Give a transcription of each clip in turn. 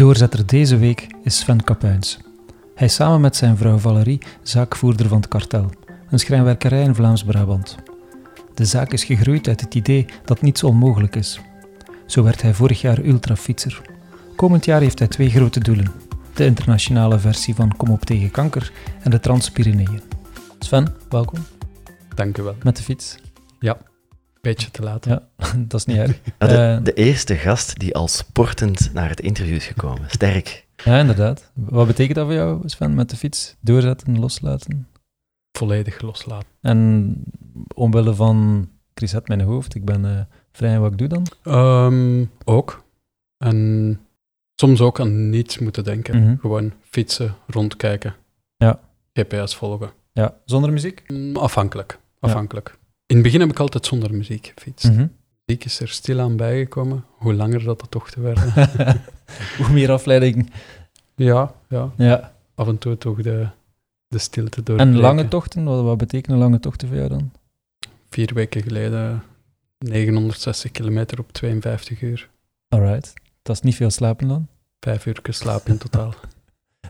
Doorzetter deze week is Sven Kapuins. Hij is samen met zijn vrouw Valerie zaakvoerder van het kartel, een schrijnwerkerij in Vlaams-Brabant. De zaak is gegroeid uit het idee dat niets onmogelijk is. Zo werd hij vorig jaar ultrafietser. Komend jaar heeft hij twee grote doelen: de internationale versie van Kom op tegen kanker en de Trans-Pyreneeën. Sven, welkom Dank u wel. met de fiets. Beetje te laat. Ja, dat is niet erg. Ja, de, Eh, de eerste gast die al sportend naar het interview is gekomen. Sterk. Ja, inderdaad. Wat betekent dat voor jou, Sven, met de fiets? Doorzetten, loslaten? Volledig loslaten. En omwille van, ik reset mijn hoofd, ik ben eh, vrij en wat ik doe dan? Ehm, ook. En soms ook aan niets moeten denken. Mhm. Gewoon fietsen, rondkijken. Ja. GPS volgen. Ja, zonder muziek? Mm, Afhankelijk. Afhankelijk. In het begin heb ik altijd zonder muziek gefietst. Mhm. Muziek is er stilaan bijgekomen. Hoe langer dat de tochten werden. Hoe meer afleiding. ja, ja. Ja. Af en toe toch de, de stilte door. En lange tochten, wat, wat betekenen lange tochten voor jou dan? Vier weken geleden 960 kilometer op 52 uur. Alright. Dat is niet veel slapen dan. Vijf uur slaap in totaal.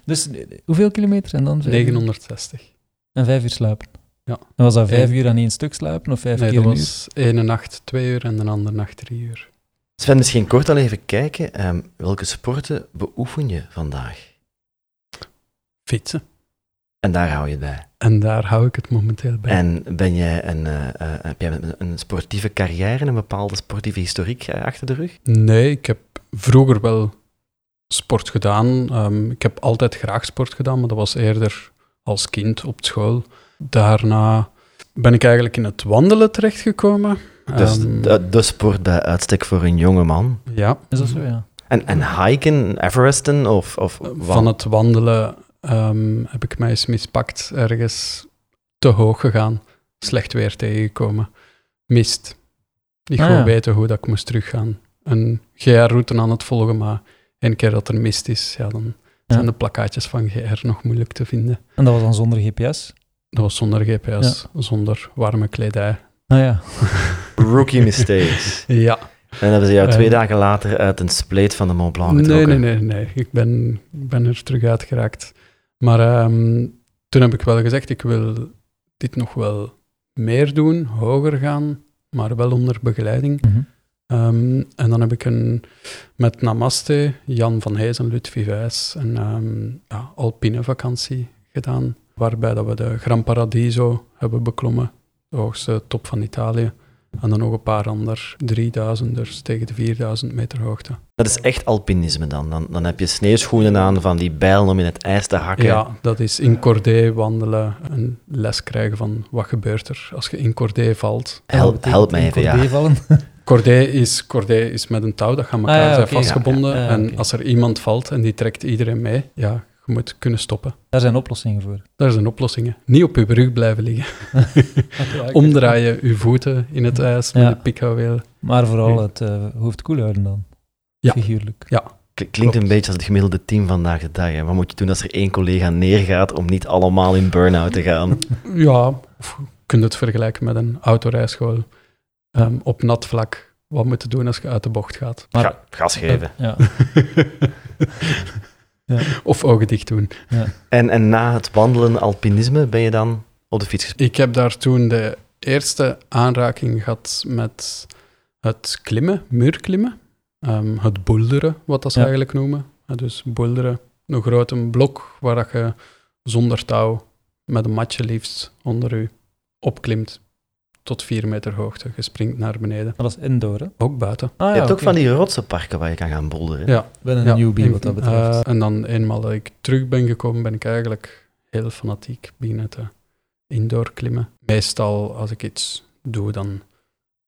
Dus eh, hoeveel kilometer en dan? vijf uur? 960. En vijf uur slapen? Ja. En was dat vijf Eén. uur aan één stuk slapen of vijf Nee, keer dat een uur? was ene nacht twee uur en de andere nacht drie uur. Sven, misschien kort al even kijken. ehm, welke sporten beoefen je vandaag? Fietsen. En daar hou je het bij. En daar hou ik het momenteel bij. En ben jij een, eh, eh, heb jij een, sportieve carrière, een bepaalde sportieve historiek eh, achter de rug? Nee, ik heb vroeger wel sport gedaan. Ehm, ik heb altijd graag sport gedaan, maar dat was eerder als kind op school. Daarna ben ik eigenlijk in het wandelen terechtgekomen. Dus Ehm, de, de sport bij uitstek voor een jonge man. ja, Is dat zo, ja? En, en hiken, Everesten of, of wat? van het wandelen ehm, heb ik mij eens mispakt. Ergens te hoog gegaan. Slecht weer tegengekomen. Mist. Niet Ah, gewoon ja. weten hoe dat ik moest teruggaan. Een GR-route aan het volgen, maar één keer dat er mist is, ja, dan Ja. zijn de plakkaatjes van GR nog moeilijk te vinden. En dat was dan zonder GPS? Dat was zonder GPS, zonder warme kledij. Ah ja. Rookie mistakes. Ja. En hebben ze jou twee Eh. dagen later uit een spleet van de Mont Blanc Nee, getrokken. nee, nee, nee. Ik ben, ik ben er terug uitgeraakt. Maar ehm, toen heb ik wel gezegd, ik wil dit nog wel meer doen, hoger gaan, maar wel onder begeleiding. Mhm. Ehm, en dan heb ik een, met Namaste, Jan van Hees en Ludwig Wijs een ehm, ja, alpine vakantie gedaan, waarbij dat we de Gran Paradiso hebben beklommen, de hoogste top van Italië. En dan nog een paar ander 3000, dus tegen de 4000 meter hoogte. Dat is echt alpinisme dan. dan. Dan heb je sneeuwschoenen aan van die bijlen om in het ijs te hakken. Ja, dat is in Cordé wandelen en les krijgen van wat gebeurt er als je in Cordé valt. Help, help mij in even, ja. Cordé vallen? Cordé is, Cordé is met een touw, dat gaan elkaar Ah, ja, zijn vastgebonden. Ja, ja, ja, en als er iemand valt en die trekt iedereen mee, ja, moet kunnen stoppen. Daar zijn oplossingen voor. Daar zijn oplossingen. Niet op je rug blijven liggen. Omdraaien je voeten in het ijs met Ja. een pikhouweel. Maar vooral Ja. het eh, hoofd koel houden dan. Ja. Figuurlijk. Kl- Klinkt een beetje als het gemiddelde team vandaag de dag. Hè. Wat moet je doen als er één collega neergaat om niet allemaal in burn-out te gaan? Ja, of je kunt het vergelijken met een autorijschool. Ehm, op nat vlak, wat moet je doen als je uit de bocht gaat? Maar- Ga- gas geven. Ja. of ogen dicht doen. En, en na het wandelen, alpinisme, ben je dan op de fiets gesprongen? Ik heb daar toen de eerste aanraking gehad met het klimmen, muurklimmen. Ehm, het boulderen, wat dat ze Ja. eigenlijk noemen. Ja, dus boulderen, een grote blok waar dat je zonder touw, met een matje liefst, onder je opklimt tot vier meter hoogte. Je springt naar beneden. Dat is indoor, hè? Ook buiten. Ah, je hebt ook van die rotsenparken waar je kan gaan boulderen. Ja, Ik ben een ja. newbie En, wat dat betreft. eh, en dan eenmaal dat ik terug ben gekomen, ben ik eigenlijk heel fanatiek beginnen te indoor klimmen. Meestal als ik iets doe, dan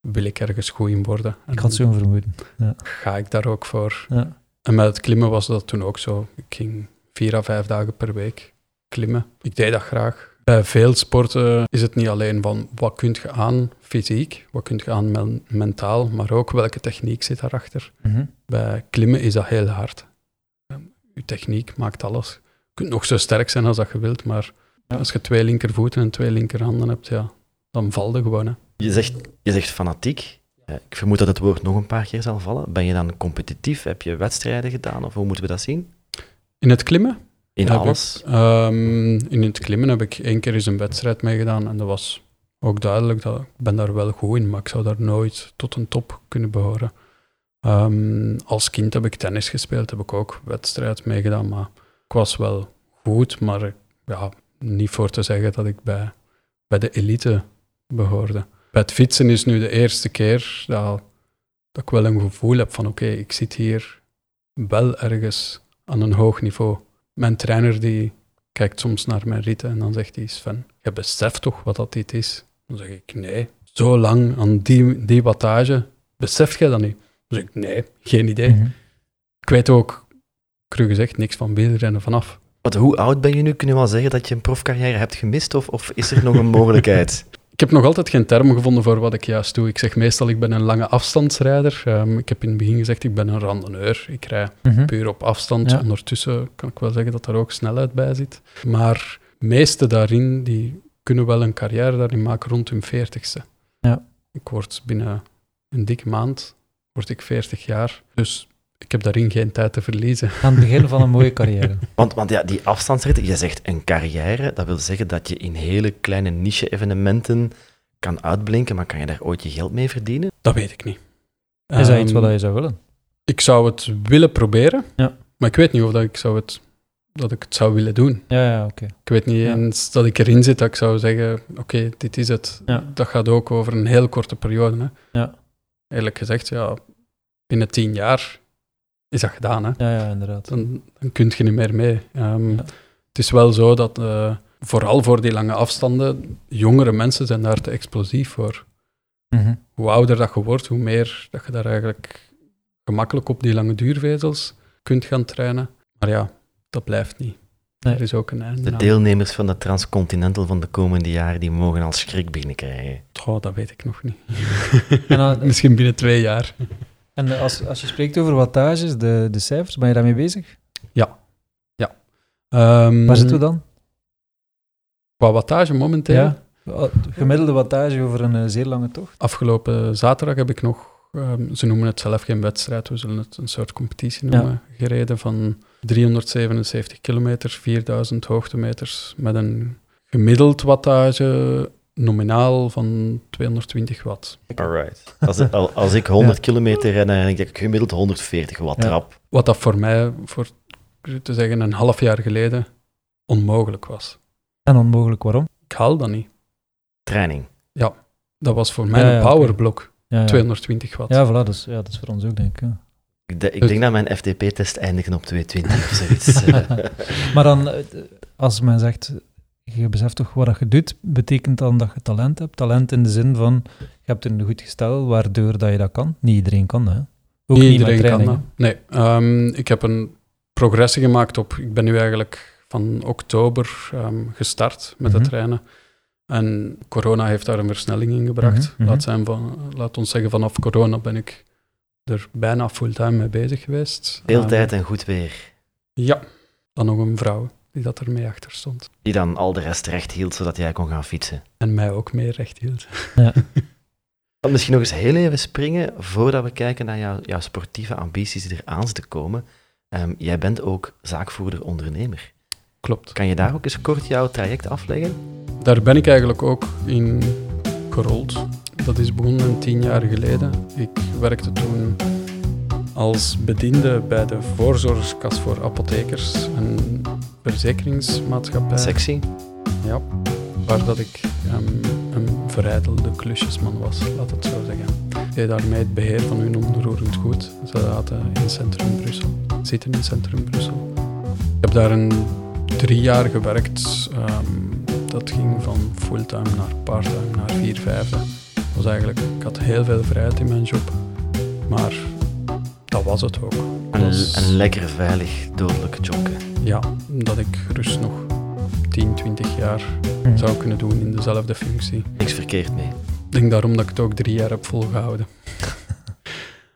wil ik ergens goed in worden. En ik had zo'n vermoeden. ga ik daar ook voor. Ja. En met het klimmen was dat toen ook zo. Ik ging vier à vijf dagen per week klimmen. Ik deed dat graag. Bij veel sporten is het niet alleen van wat kun je aan fysiek, wat kun je aan men- mentaal, maar ook welke techniek zit daarachter. Mhm. Bij klimmen is dat heel hard. Ehm, Je techniek maakt alles. Je kunt nog zo sterk zijn als dat je wilt, maar Ja. als je twee linkervoeten en twee linkerhanden hebt, ja, dan val je gewoon. Hè. Je, zegt, je zegt fanatiek. Eh, ik vermoed dat het woord nog een paar keer zal vallen. Ben je dan competitief? Heb je wedstrijden gedaan? Of hoe moeten we dat zien? In het klimmen? In Heb alles? ik, ehm, in het klimmen heb ik één keer eens een wedstrijd meegedaan en dat was ook duidelijk dat ik ben daar wel goed in, maar ik zou daar nooit tot een top kunnen behoren. Ehm, als kind heb ik tennis gespeeld, heb ik ook wedstrijd meegedaan, maar ik was wel goed, maar ja, niet voor te zeggen dat ik bij, bij de elite behoorde. Bij het fietsen is nu de eerste keer dat, dat ik wel een gevoel heb van oké, ik zit hier wel ergens aan een hoog niveau. Mijn trainer die kijkt soms naar mijn ritten en dan zegt hij, Sven, je beseft toch wat dat dit is? Dan zeg ik, nee. Zo lang aan die, die wattage, beseft jij dat niet? Dan zeg ik, nee, geen idee. Mhm. Ik weet ook, cru gezegd, niks van wielrennen vanaf. Wat, hoe oud ben je nu? Kun je wel zeggen dat je een profcarrière hebt gemist? Of, of is er nog een mogelijkheid? Ik heb nog altijd geen term gevonden voor wat ik juist doe. Ik zeg meestal, ik ben een lange afstandsrijder. Ehm, ik heb in het begin gezegd, ik ben een randonneur. Ik rij Mhm. puur op afstand. Ja. Ondertussen kan ik wel zeggen dat er ook snelheid bij zit. Maar meeste daarin, die kunnen wel een carrière daarin maken rond hun veertigste. Ja. Ik word binnen een dikke maand, word ik 40 jaar. Dus ik heb daarin geen tijd te verliezen. Aan het begin van een mooie carrière. Want, want ja, die afstandsritten, je zegt een carrière, dat wil zeggen dat je in hele kleine niche-evenementen kan uitblinken, maar kan je daar ooit je geld mee verdienen? Dat weet ik niet. Is dat iets Ehm, wat je zou willen? Ik zou het willen proberen, Ja. maar ik weet niet of dat ik, zou het, dat ik het zou willen doen. Ja, ja, oké. Ik weet niet Ja. eens dat ik erin zit dat ik zou zeggen, oké, dit is het. Ja. Dat gaat ook over een heel korte periode. Hè. Ja. Eerlijk gezegd, ja, binnen tien jaar is dat gedaan. Hè. Ja, ja, inderdaad. Dan, dan kun je niet meer mee. Ehm, Ja. Het is wel zo dat, eh, vooral voor die lange afstanden, jongere mensen zijn daar te explosief voor. Mhm. Hoe ouder dat je wordt, hoe meer dat je daar eigenlijk gemakkelijk op die lange duurvezels kunt gaan trainen. Maar ja, dat blijft niet. Nee. Er is ook een einde De aan. deelnemers van de Transcontinental van de komende jaren, die mogen al schrik beginnen krijgen. Goh, dat weet ik nog niet. En dan- Misschien binnen twee jaar. En als, als je spreekt over wattages, de, de cijfers, ben je daarmee bezig? Ehm, Waar zitten we dan? Qua wattage momenteel. Ja. Gemiddelde wattage over een eh, zeer lange tocht? Afgelopen zaterdag heb ik nog, ehm, ze noemen het zelf geen wedstrijd, we zullen het een soort competitie noemen, gereden van 377 kilometer, 4000 hoogtemeters, met een gemiddeld wattage nominaal van 220 watt. Alright. Als, al- als ik 100 kilometer ren, dan denk ik dat ik gemiddeld 140 watt Ja. trap. Wat dat voor mij, voor te zeggen, een half jaar geleden onmogelijk was. En onmogelijk waarom? Ik haal dat niet. Training. Dat was voor mij Ja, ja, een Ja, ja. 220 watt. Ja, voilà, dat is, ja, dat is voor ons ook, denk ik. ja. Ik, de- ik Dus- denk dat mijn FTP-test eindigen op 220 of zoiets. Maar dan, eh, als men zegt, je beseft toch wat je doet, betekent dan dat je talent hebt? Talent in de zin van, je hebt een goed gestel, waardoor dat je dat kan. Niet iedereen kan dat, hè? Ook Niet iedereen kan dat. Nee, ehm, ik heb een progressie gemaakt op... Ik ben nu eigenlijk van oktober ehm, gestart met Mhm. het trainen. En corona heeft daar een versnelling in gebracht. Mhm, mhm. laat, zijn van, laat ons zeggen, vanaf corona ben ik er bijna fulltime mee bezig geweest. Veel Ehm, tijd en goed weer. Ja, dan nog een vrouw die dat er mee achter stond. Die dan al de rest recht hield, zodat jij kon gaan fietsen. En mij ook mee recht hield. Dan misschien nog eens heel even springen, voordat we kijken naar jouw, jouw sportieve ambities die er aan zitten komen. Ehm, jij bent ook zaakvoerder-ondernemer. Klopt. Kan je daar ook eens kort jouw traject afleggen? Daar ben ik eigenlijk ook in gerold. Dat is begonnen tien jaar geleden. Ik werkte toen als bediende bij de voorzorgskas voor apothekers, een verzekeringsmaatschappij. Sexy. Ja, waar dat ik ehm, een verijdelde klusjesman was, laat het zo zeggen. Ik deed daarmee het beheer van hun onroerend goed. Ze zaten in centrum Brussel, zitten in centrum Brussel. Ik heb daar een drie jaar gewerkt. ehm, dat ging van fulltime naar parttime, naar vier vijfde. Was eigenlijk, ik had heel veel vrijheid in mijn job, maar dat was het ook. Een, een lekker veilig dodelijk jobje. ja, dat ik gerust nog 10, 20 jaar Mhm. zou kunnen doen in dezelfde functie. Niks verkeerd mee. Ik denk daarom dat ik het ook drie jaar heb volgehouden.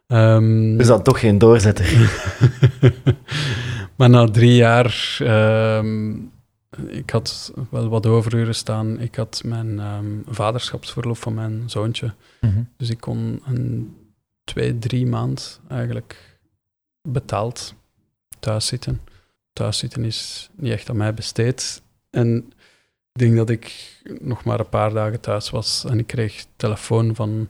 Ehm, Dus dan toch geen doorzetter. maar na drie jaar ehm, ik had wel wat overuren staan. Ik had mijn ehm, vaderschapsverlof van mijn zoontje. Mhm. Dus ik kon een twee, drie maand eigenlijk betaald thuis zitten. Thuis zitten is niet echt aan mij besteed. En ik denk dat ik nog maar een paar dagen thuis was en ik kreeg telefoon van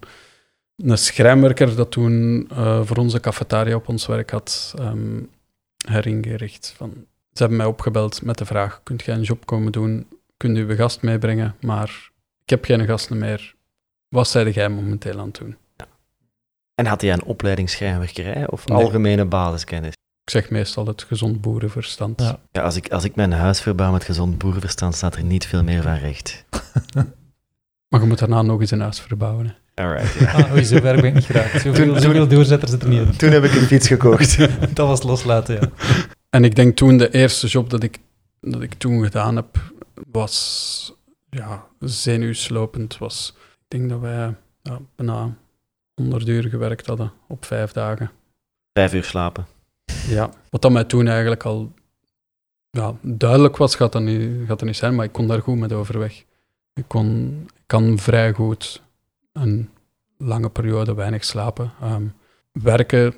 een schrijnwerker dat toen eh, voor onze cafetaria op ons werk had ehm, heringericht. Van, ze hebben mij opgebeld met de vraag, kunt jij een job komen doen? Kunt u uw gast meebrengen? Maar ik heb geen gasten meer. Wat zei jij momenteel aan het doen? En had hij een opleiding schrijnwerkerij of Nee. algemene basiskennis? Ik zeg meestal het gezond boerenverstand. Ja. Ja, als ik, als ik mijn huis verbouw met gezond boerenverstand, staat er niet veel meer van recht. Maar je moet daarna nog eens een huis verbouwen. hè. Alright, ja. Ah, oei, zo ver ben ik niet geraakt. Zoveel, Toen- zoveel doorzetters zit er niet in. Toen heb ik een fiets gekocht. Dat was loslaten, ja. En ik denk toen de eerste job dat ik, dat ik toen gedaan heb, was ja, zenuwslopend. Was, ik denk dat wij ja, bijna 100 uur gewerkt hadden op vijf dagen. Vijf uur slapen. Ja, wat dat mij toen eigenlijk al ja, duidelijk was, gaat dat, niet, gaat dat niet zijn, maar ik kon daar goed met overweg. Ik, kon, ik kan vrij goed een lange periode weinig slapen. Ehm, werken,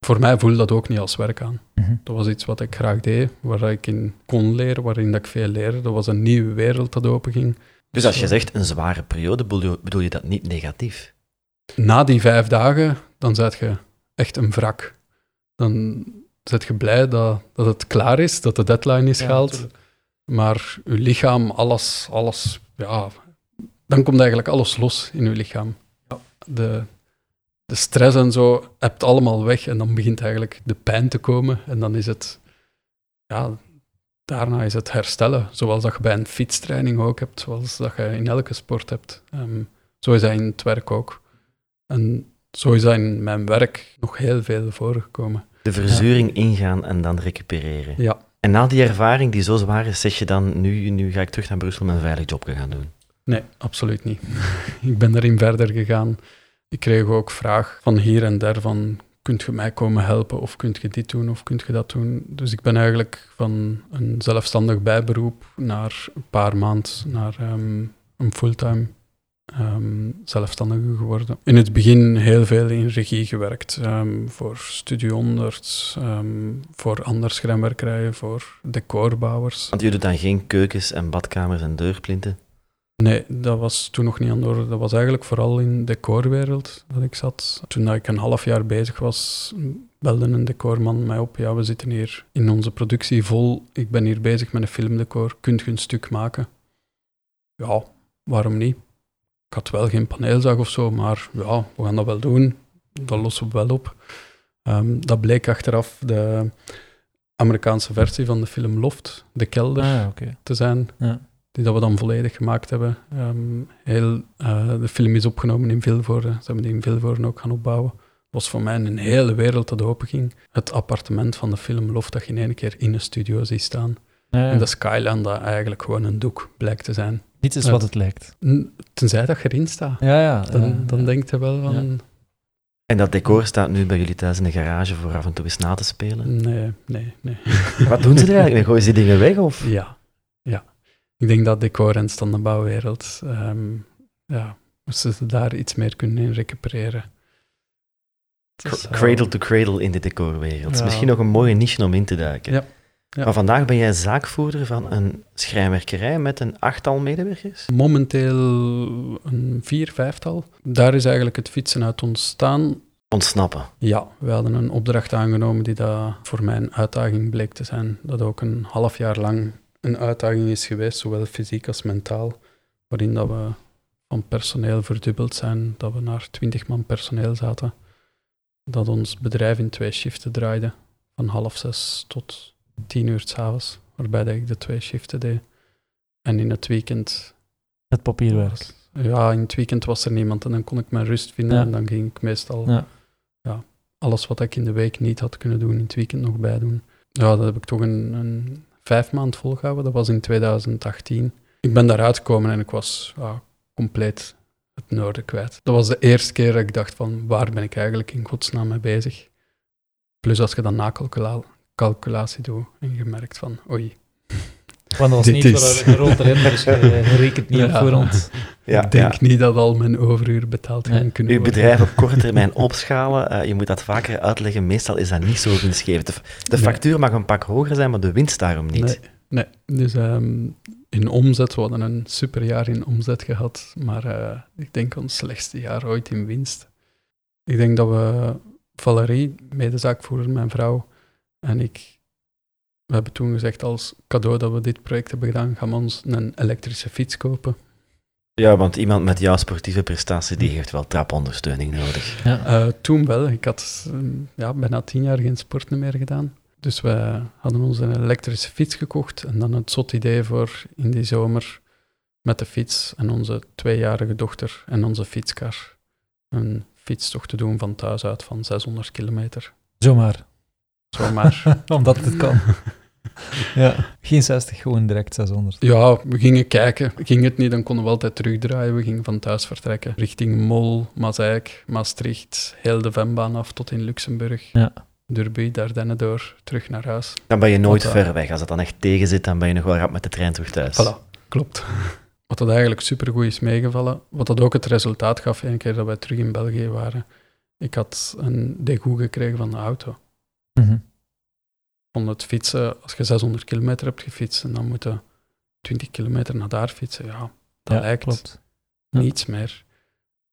voor mij voelde dat ook niet als werk aan. Mhm. Dat was iets wat ik graag deed, waar ik in kon leren, waarin dat ik veel leerde. Dat was een nieuwe wereld dat openging. Dus als je zegt een zware periode, bedoel je dat niet negatief? Na die vijf dagen, dan zet je echt een wrak. Dan zet je blij dat, dat het klaar is, dat de deadline is gehaald. natuurlijk. maar je lichaam, alles, alles, ja, dan komt eigenlijk alles los in je lichaam. De, de stress en zo hebt allemaal weg en dan begint eigenlijk de pijn te komen en dan is het, ja, daarna is het herstellen. Zoals dat je bij een fietstraining ook hebt, zoals dat je in elke sport hebt. Ehm, zo is dat in het werk ook. En zo is dat in mijn werk nog heel veel voorgekomen. De verzuring ingaan en dan recupereren. Ja. En na die ervaring die zo zwaar is, zeg je dan, nu, nu ga ik terug naar Brussel een veilig job te gaan doen. Nee, absoluut niet. ik ben daarin verder gegaan. Ik kreeg ook vraag van hier en daar van, kunt je mij komen helpen of kunt je dit doen of kunt je dat doen? Dus ik ben eigenlijk van een zelfstandig bijberoep naar een paar maand naar ehm, een fulltime zelfstandige geworden. In het begin heel veel in regie gewerkt. ehm, voor Studio 100, ehm, voor andere schermwerkerijen, voor decorbouwers. Want doet dan geen keukens en badkamers en deurplinten. Nee, dat was toen nog niet aan de orde. Dat was eigenlijk vooral in de decorwereld dat ik zat. Toen ik een half jaar bezig was, belde een decorman mij op. Ja, we zitten hier in onze productie vol. Ik ben hier bezig met een filmdecor. Kunt je een stuk maken? Ja, waarom niet? Ik had wel geen paneelzag of zo, maar ja, we gaan dat wel doen. Dat lossen we wel op. Ehm, dat bleek achteraf de Amerikaanse versie van de film Loft, De Kelder Ah, te zijn. Ja. Die dat we dan volledig gemaakt hebben. Ehm, heel, eh, de film is opgenomen in Vilvoorde. Ze hebben die in Vilvoorde ook gaan opbouwen. was voor mij een hele wereld dat openging. Het appartement van de film Loft dat je in één keer in een studio ziet staan. En de skyline dat eigenlijk gewoon een doek blijkt te zijn. Niets is Ja. wat het lijkt. Tenzij dat je erin staat. Ja, ja. Dan, ja, dan ja. denkt je wel van... En dat decor staat nu bij jullie thuis in de garage voor af en toe eens na te spelen. Nee, nee, nee. Wat doen ze er eigenlijk mee? Gooien ze die dingen weg? Of? Ja, ja. Ik denk dat decor en standaardbouwwereld, ehm ja, moesten ze daar iets meer kunnen in recupereren. Cradle to cradle in de decorwereld. Ja. misschien nog een mooie niche om in te duiken. Ja. Ja. Maar vandaag ben jij zaakvoerder van een schrijnwerkerij met een achttal medewerkers. Momenteel een vier, vijftal. Daar is eigenlijk het fietsen uit ontstaan. Ontsnappen. Ja, we hadden een opdracht aangenomen die dat voor mij een uitdaging bleek te zijn. Dat ook een half jaar lang een uitdaging is geweest, zowel fysiek als mentaal. Waarin dat we van personeel verdubbeld zijn, dat we naar twintig man personeel zaten. Dat ons bedrijf in twee shiften draaide, van half zes tot tien uur s'avonds, waarbij dat ik de twee shiften deed. En in het weekend Het papierwerk. ja, in het weekend was er niemand en dan kon ik mijn rust vinden Ja. en dan ging ik meestal Ja. ja, alles wat ik in de week niet had kunnen doen, in het weekend nog bijdoen. Ja, dat heb ik toch een, een vijf maand volgehouden. Dat was in 2018. Ik ben daaruit gekomen en ik was ja, compleet het noorden kwijt. Dat was de eerste keer dat ik dacht van, waar ben ik eigenlijk in godsnaam mee bezig? Plus als je dan nakalculatie doet en je merkt van, oei, Want dat Dit niet is- waar een grote dus je, je rekent niet op Ja. voorhand. Ja, ik denk ja. niet dat al mijn overuur betaald gaan Nee. kunnen Uw worden. bedrijf op korte termijn opschalen, eh, je moet dat vaker uitleggen. Meestal is dat niet zo winstgevend. De, de Nee. factuur mag een pak hoger zijn, maar de winst daarom niet. Nee, nee. dus ehm, in omzet, we hadden een superjaar in omzet gehad, maar eh, ik denk ons slechtste jaar ooit in winst. Ik denk dat we, Valerie, medezaakvoerder, mijn vrouw en ik, we hebben toen gezegd als cadeau dat we dit project hebben gedaan, gaan we ons een elektrische fiets kopen. Ja, want iemand met jouw sportieve prestatie, die heeft wel trapondersteuning nodig. Ja. Eh, toen wel. Ik had ehm, ja, bijna tien jaar geen sport meer gedaan. Dus we hadden ons een elektrische fiets gekocht en dan het zot idee voor in die zomer met de fiets en onze tweejarige dochter en onze fietskar een fietstocht te doen van thuis uit van 600 kilometer. Zomaar, Zomaar. omdat het kan. ja. Geen 60, gewoon direct 600. ja, we gingen kijken. Ging het niet, dan konden we altijd terugdraaien. We gingen van thuis vertrekken richting Mol, Mazeik, Maastricht, heel de Vembaan af tot in Luxemburg. Ja. Derby, Dardenne door, terug naar huis. Dan ben je nooit ver weg. Als het dan echt tegen zit, dan ben je nog wel rap met de trein terug thuis. Voilà, klopt. Wat dat eigenlijk supergoed is meegevallen, wat dat ook het resultaat gaf, een keer dat wij terug in België waren. Ik had een dégoût gekregen van de auto. Mhm. Van het fietsen, als je 600 kilometer hebt gefietst en dan moeten 20 kilometer naar daar fietsen, ja, dat Ja, lijkt klopt. Ja. niets meer.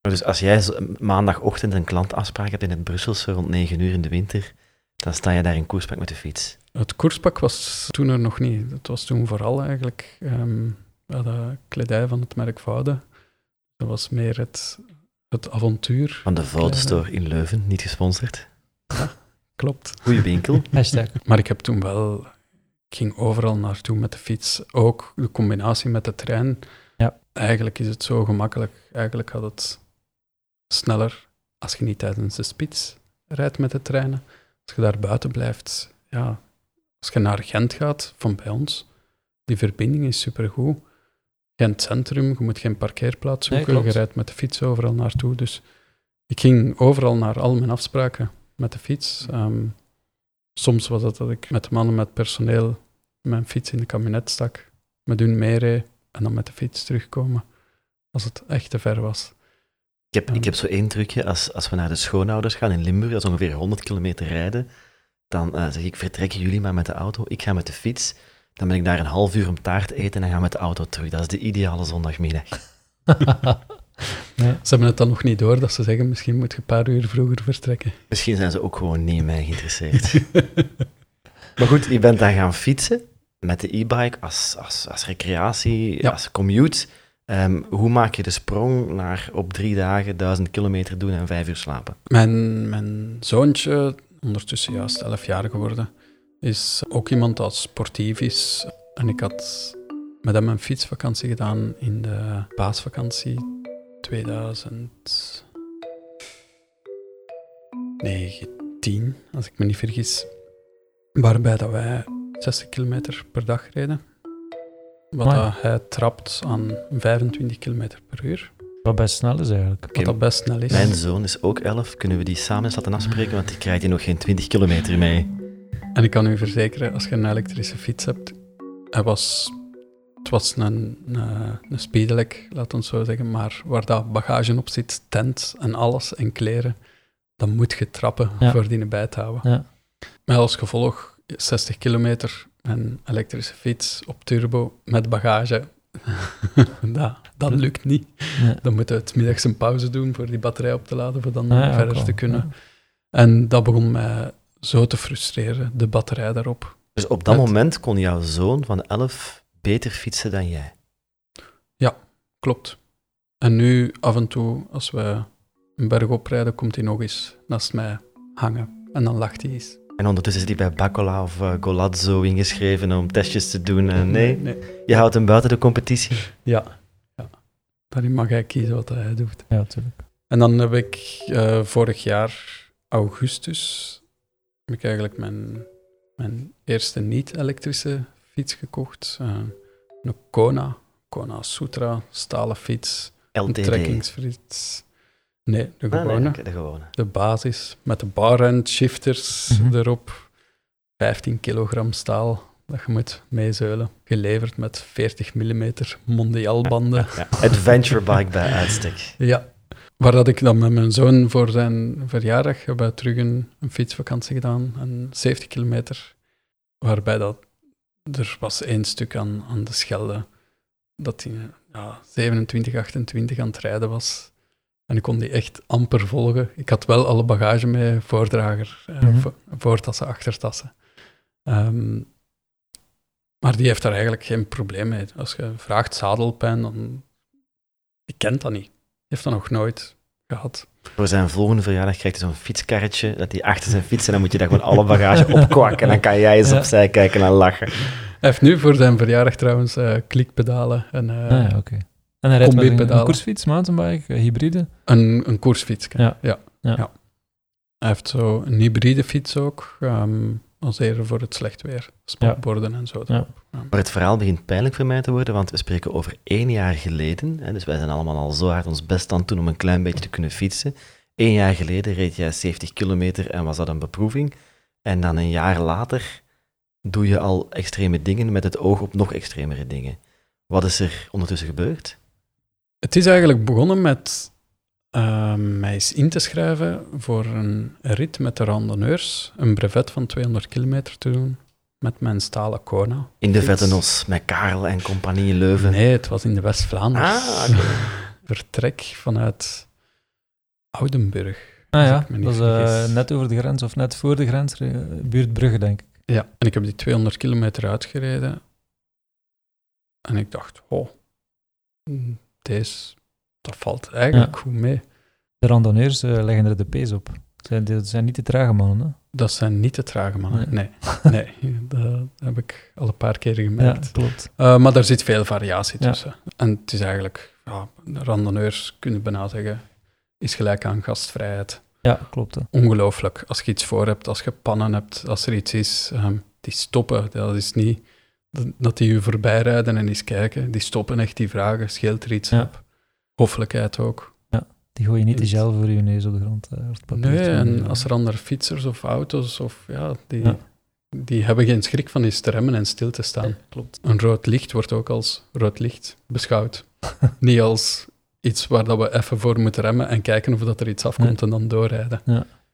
Dus als jij maandagochtend een klantafspraak hebt in het Brusselse rond 9 uur in de winter, dan sta je daar in koerspak met de fiets. Het koerspak was toen er nog niet. Het was toen vooral eigenlijk ehm de kledij van het merk Voude. Dat was meer het, het avontuur. Van de Vodestore in Leuven, niet gesponsord. Klopt. Goeie winkel. Hashtag. Maar ik heb toen wel... Ik ging overal naartoe met de fiets. Ook de combinatie met de trein. Ja. Eigenlijk is het zo gemakkelijk. Eigenlijk gaat het sneller als je niet tijdens de spits rijdt met de treinen. Als je daar buiten blijft, ja... Als je naar Gent gaat, van bij ons, die verbinding is supergoed. Gent Centrum, je moet geen parkeerplaats zoeken. je rijdt met de fiets overal naartoe. Dus ik ging overal naar al mijn afspraken met de fiets. Ehm, soms was het dat ik met de mannen met personeel mijn fiets in de kabinet stak, met hun meereed en dan met de fiets terugkomen, als het echt te ver was. Ik heb, ik heb zo één trucje. Als, als we naar de schoonouders gaan in Limburg, dat is ongeveer 100 kilometer rijden, dan eh, zeg ik, vertrekken jullie maar met de auto, ik ga met de fiets. Dan ben ik daar een half uur om taart eten en ga met de auto terug. Dat is de ideale zondagmiddag. ja. Ze hebben het dan nog niet door dat ze zeggen, misschien moet je een paar uur vroeger vertrekken. Misschien zijn ze ook gewoon niet in mij geïnteresseerd. maar goed, je bent dan gaan fietsen met de e-bike als, als, als recreatie, Ja. als commute. Ehm, hoe maak je de sprong naar op drie dagen duizend kilometer doen en vijf uur slapen? Mijn, mijn zoontje, ondertussen juist 11 jaar geworden, is ook iemand dat sportief is. En ik had met hem een fietsvakantie gedaan in de paasvakantie 2019, als ik me niet vergis. Waarbij dat wij 60 kilometer per dag reden. Wat dat hij trapt aan 25 kilometer per uur. Wat best snel is eigenlijk. Wat dat best snel is. Mijn zoon is ook elf. Kunnen we die samen eens laten afspreken? Want die krijgt hier nog geen 20 kilometer mee. En ik kan u verzekeren, als je een elektrische fiets hebt, hij was, het was een, een, een speedelec, laat ons zo zeggen, maar waar dat bagage op zit, tent en alles en kleren, dan moet je trappen Ja. voor die bij te houden. Ja. Met als gevolg 60 kilometer en elektrische fiets op turbo met bagage. dat, dat lukt niet. Ja. Dan moet je het middags een pauze doen voor die batterij op te laden, voor dan Ah, verder te kunnen. Ja. En dat begon mij zo te frustreren, de batterij daarop. Dus op dat moment kon jouw zoon van elf beter fietsen dan jij. Klopt. En nu, af en toe, als we een berg oprijden, komt hij nog eens naast mij hangen. En dan lacht hij eens. En ondertussen is hij bij Bacola of eh, Golazzo ingeschreven om testjes te doen. En nee, nee. je houdt hem buiten de competitie. Ja. ja. Daarin mag hij kiezen wat hij doet. Ja, natuurlijk. En dan heb ik eh, vorig jaar, augustus, heb ik eigenlijk mijn, mijn eerste niet-elektrische fiets gekocht. Eh, een Kona, Kona Sutra, stalen fiets, een LTD. trekkingsfiets. Nee, de Ah, nee, gewone. de gewone. de basis met de bar end shifters Mhm. erop. 15 kilogram staal. dat je moet meezeulen. Geleverd met 40 mm mondiaalbanden. Ja, adventure bike bij uitstek. Ja. Waar dat ik dan met mijn zoon voor zijn verjaardag hebben we terug een, een fietsvakantie gedaan. Een 70 kilometer. Waarbij dat, er was één stuk aan, aan de Schelde dat hij ja, 27, 28 aan het rijden was. En ik kon die echt amper volgen. Ik had wel alle bagage mee, voordrager, eh, Mhm. vo- voortassen, achtertassen. Ehm, maar die heeft daar eigenlijk geen probleem mee. Als je vraagt zadelpijn, dan... Die kent dat niet. Die heeft dat nog nooit gehad. Voor zijn volgende verjaardag krijgt hij zo'n fietskarretje, dat hij achter zijn fiets en dan moet je daar gewoon alle bagage opkwakken en dan kan jij eens Ja. opzij kijken en lachen. Hij heeft nu voor zijn verjaardag trouwens eh, klikpedalen en eh, Ah, ja. En hij rijdt met een, een koersfiets, mountainbike, eh, hybride. een, een koersfiets. Ja. Ja. Ja. Hij heeft zo een hybride fiets ook, ehm als eerder voor het slecht weer. Spatborden en zo. Ja. Maar het verhaal begint pijnlijk voor mij te worden, want we spreken over één jaar geleden. Hè, dus wij zijn allemaal al zo hard ons best aan het doen om een klein beetje te kunnen fietsen. Eén jaar geleden reed jij 70 kilometer en was dat een beproeving. En dan een jaar later doe je al extreme dingen met het oog op nog extremere dingen. Wat is er ondertussen gebeurd? Het is eigenlijk begonnen met ehm, mij eens in te schrijven voor een rit met de randonneurs, een brevet van 200 kilometer te doen met mijn stalen Kona. In de Fiets. Vette Nos met Karel en compagnie in Leuven. Nee, het was in de West-Vlaanderen. Ah, oké. Vertrek vanuit Oudenburg. Ah ja, dat is eh, net over de grens, of net voor de grens, eh, buurt Brugge, denk ik. Ja, en ik heb die 200 kilometer uitgereden. En ik dacht, oh, deze, dat valt eigenlijk goed mee. De randonneurs eh, leggen er de pees op. Zijn, dat zijn niet de trage mannen, hè? Dat zijn niet de trage mannen. Nee, Nee. nee, dat heb ik al een paar keer Ja, gemerkt. klopt. Eh, maar daar zit veel variatie Ja. tussen. En het is eigenlijk, ja, randonneurs kunnen bijna zeggen, is gelijk aan gastvrijheid. Ja, klopt. Hè. Ongelooflijk. Als je iets voor hebt, als je pannen hebt, als er iets is, ehm, die stoppen. Dat is niet dat- dat die je voorbij rijden en eens kijken. Die stoppen echt, die vragen, scheelt er iets Ja. op. Hoffelijkheid ook. Die gooi je niet de gel voor je neus op de grond. eh, of papier. Nee, en als er andere fietsers of auto's, of, ja, die, Ja. die hebben geen schrik van eens te remmen en stil te staan. klopt. Een rood licht wordt ook als rood licht beschouwd. niet als iets waar dat we even voor moeten remmen en kijken of dat er iets afkomt en dan doorrijden.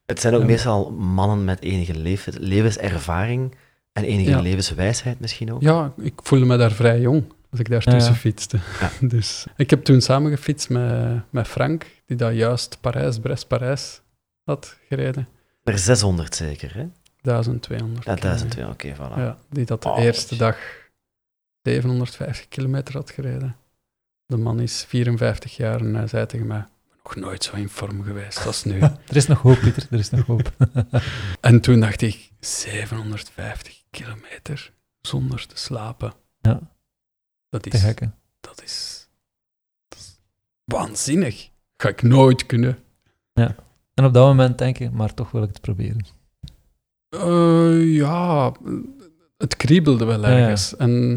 Het zijn ook Ja. meestal mannen met enige leef- levenservaring en enige Ja. levenswijsheid misschien ook. Ja, ik voelde me daar vrij jong als ik daar Ja, tussen ja. fietste. Ja. Dus ik heb toen samen gefietst met, met Frank, die dat juist Parijs, Brest-Parijs had gereden. Er 600 zeker, hè? 1200. Ja, kilometer. 1002, oké, voilà. Ja, die dat de Oh, eerste dag 750 kilometer had gereden. De man is 54 jaar en hij zei tegen mij, nog nooit zo in vorm geweest als nu. Er is nog hoop, Pieter. Er is nog hoop. en toen dacht ik, 750 kilometer zonder te slapen. Ja. Dat Te is, dat is, dat is waanzinnig. Ga ik nooit kunnen. En op dat moment denk je, maar toch wil ik het proberen. Eh, ja, het kriebelde wel Ja, ja. ergens. En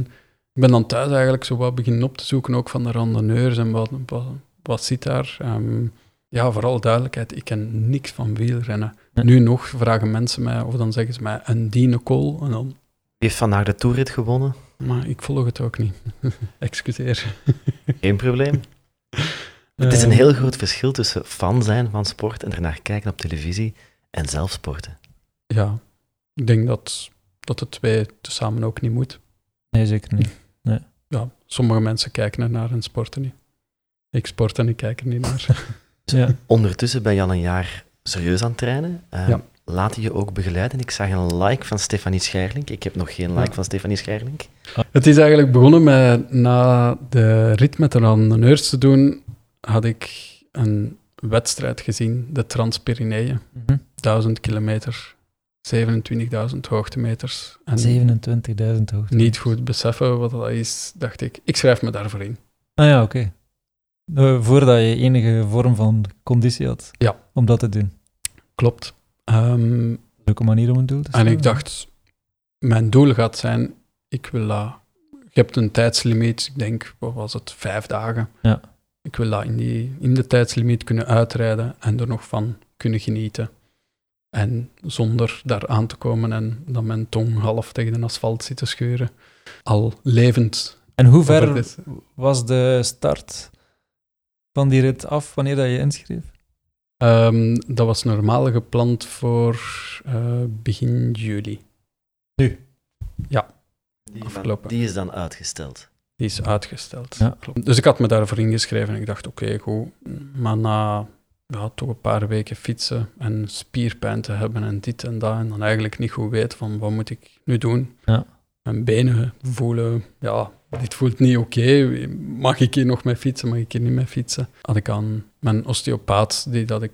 ik ben dan thuis eigenlijk zo wat beginnen op te zoeken, ook van de randonneurs en wat, wat, wat zit daar. Ehm, ja, vooral duidelijkheid, ik ken niks van wielrennen. Nu nog vragen mensen mij, of dan zeggen ze mij, een Dine Kool. En dan, Die heeft vandaag de toerit gewonnen. Maar ik volg het ook niet. Excuseer. Geen probleem. Het is een Ehm, heel groot verschil tussen fan zijn van sport en ernaar kijken op televisie en zelf sporten. Ja, ik denk dat, dat de twee tezamen ook niet moet. Nee, zeker niet. Ja, sommige mensen kijken ernaar en sporten niet. Ik sport en ik kijk er niet naar. Ja. Ondertussen ben je al een jaar serieus aan het trainen. Ehm, Ja. Laat je je ook begeleiden. Ik zag een like van Stefanie Scherlink. Ik heb nog geen like Ja. van Stefanie Scherlink. Het is eigenlijk begonnen met, na de rit met de randonneurs te doen, had ik een wedstrijd gezien, de Transpyreneeën. Mhm. 1000 kilometer, 27.000 hoogtemeters. En 27.000 hoogte. niet goed beseffen wat dat is, dacht ik, ik schrijf me daarvoor in. Ah ja, oké. Eh, Voordat je enige vorm van conditie had Ja. om dat te doen. Klopt. Ehm, Leuke manier om een doel te en ik dacht, mijn doel gaat zijn, ik wil dat... Je hebt een tijdslimiet, ik denk, wat was het, vijf dagen. Ja. Ik wil dat in, die, in de tijdslimiet kunnen uitrijden en er nog van kunnen genieten. En zonder daar aan te komen en dan mijn tong half tegen de asfalt zit te scheuren. Al levend. En hoe ver was de start van die rit af, wanneer dat je inschreef? Ehm, dat was normaal gepland voor eh, begin juli. Nu? Ja, Die, Afgelopen. die is dan uitgesteld. die is uitgesteld. Ja. Klopt. Dus ik had me daarvoor ingeschreven en ik dacht, oké, goed. Maar na ja, toch een paar weken fietsen en spierpijn te hebben en dit en dat, en dan eigenlijk niet goed weten van wat moet ik nu doen. Ja. Mijn benen voelen, ja, dit voelt niet oké. Mag ik hier nog mee fietsen? Mag ik hier niet mee fietsen? Had ik aan mijn osteopaat, die dat ik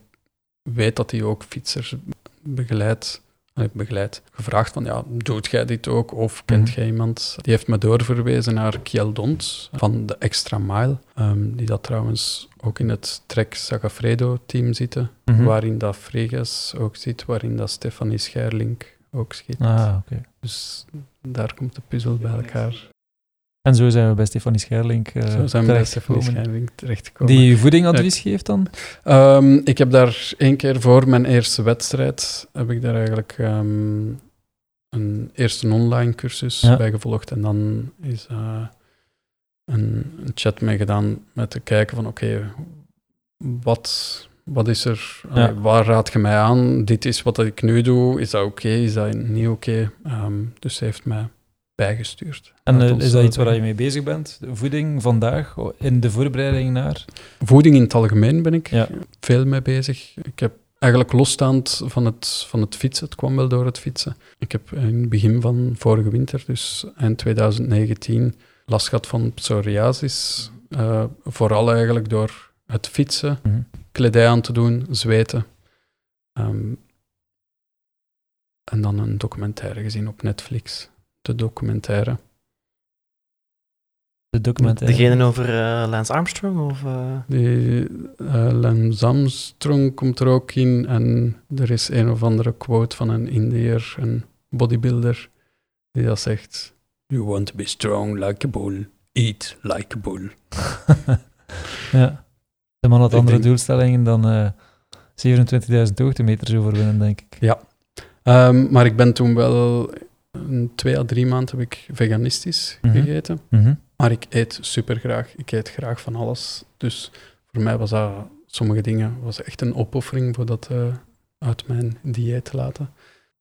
weet dat hij ook fietsers begeleidt, eh, begeleidt, gevraagd van, ja, doet jij dit ook? Of kent Mhm. jij iemand? Die heeft me doorverwezen naar Kiel Dont van de Extra Mile, ehm, die dat trouwens ook in het Trek Sagafredo-team zitten, Mhm. waarin dat Fregas ook zit, waarin dat Stefanie Scherlink ook schiet. Ah. Dus daar komt de puzzel bij elkaar. En zo zijn we bij Stefanie Scherlink eh Zo zijn we bij Stefanie. Scherlink terechtgekomen. Die voedingadvies geeft dan? Ehm, ik heb daar één keer voor mijn eerste wedstrijd, heb ik daar eigenlijk ehm, een eerste online cursus Ja. bij gevolgd. En dan is eh, een, een chat mee gedaan met te kijken van oké, wat, wat is er, Ja. waar raad je mij aan? Dit is wat ik nu doe, is dat oké, is dat niet oké? Ehm, dus ze heeft mij bijgestuurd. En eh, is dat iets waar je mee bezig bent? De voeding vandaag, in de voorbereiding naar? Voeding in het algemeen ben ik Ja. veel mee bezig. Ik heb eigenlijk losstaand van het, van het fietsen, het kwam wel door het fietsen. Ik heb in het begin van vorige winter, dus eind 2019, last gehad van psoriasis. Eh, vooral eigenlijk door het fietsen, Mhm. kledij aan te doen, zweten. Ehm, en dan een documentaire gezien op Netflix. De documentaire. De documentaire. Degene over eh, Lance Armstrong? Of, eh? Die eh, Lance Armstrong komt er ook in. En er is een of andere quote van een Indiër, een bodybuilder, die dat zegt: You want to be strong like a bull, eat like a bull. ja. De man had andere denk- doelstellingen dan eh 27.000 hoogtemeters overwinnen, denk ik. Ehm, maar ik ben toen wel een twee à drie maanden heb ik veganistisch Mhm. gegeten. Mhm. Maar ik eet super graag. Ik eet graag van alles. Dus voor mij was dat sommige dingen was echt een opoffering voor dat eh, uit mijn dieet te laten.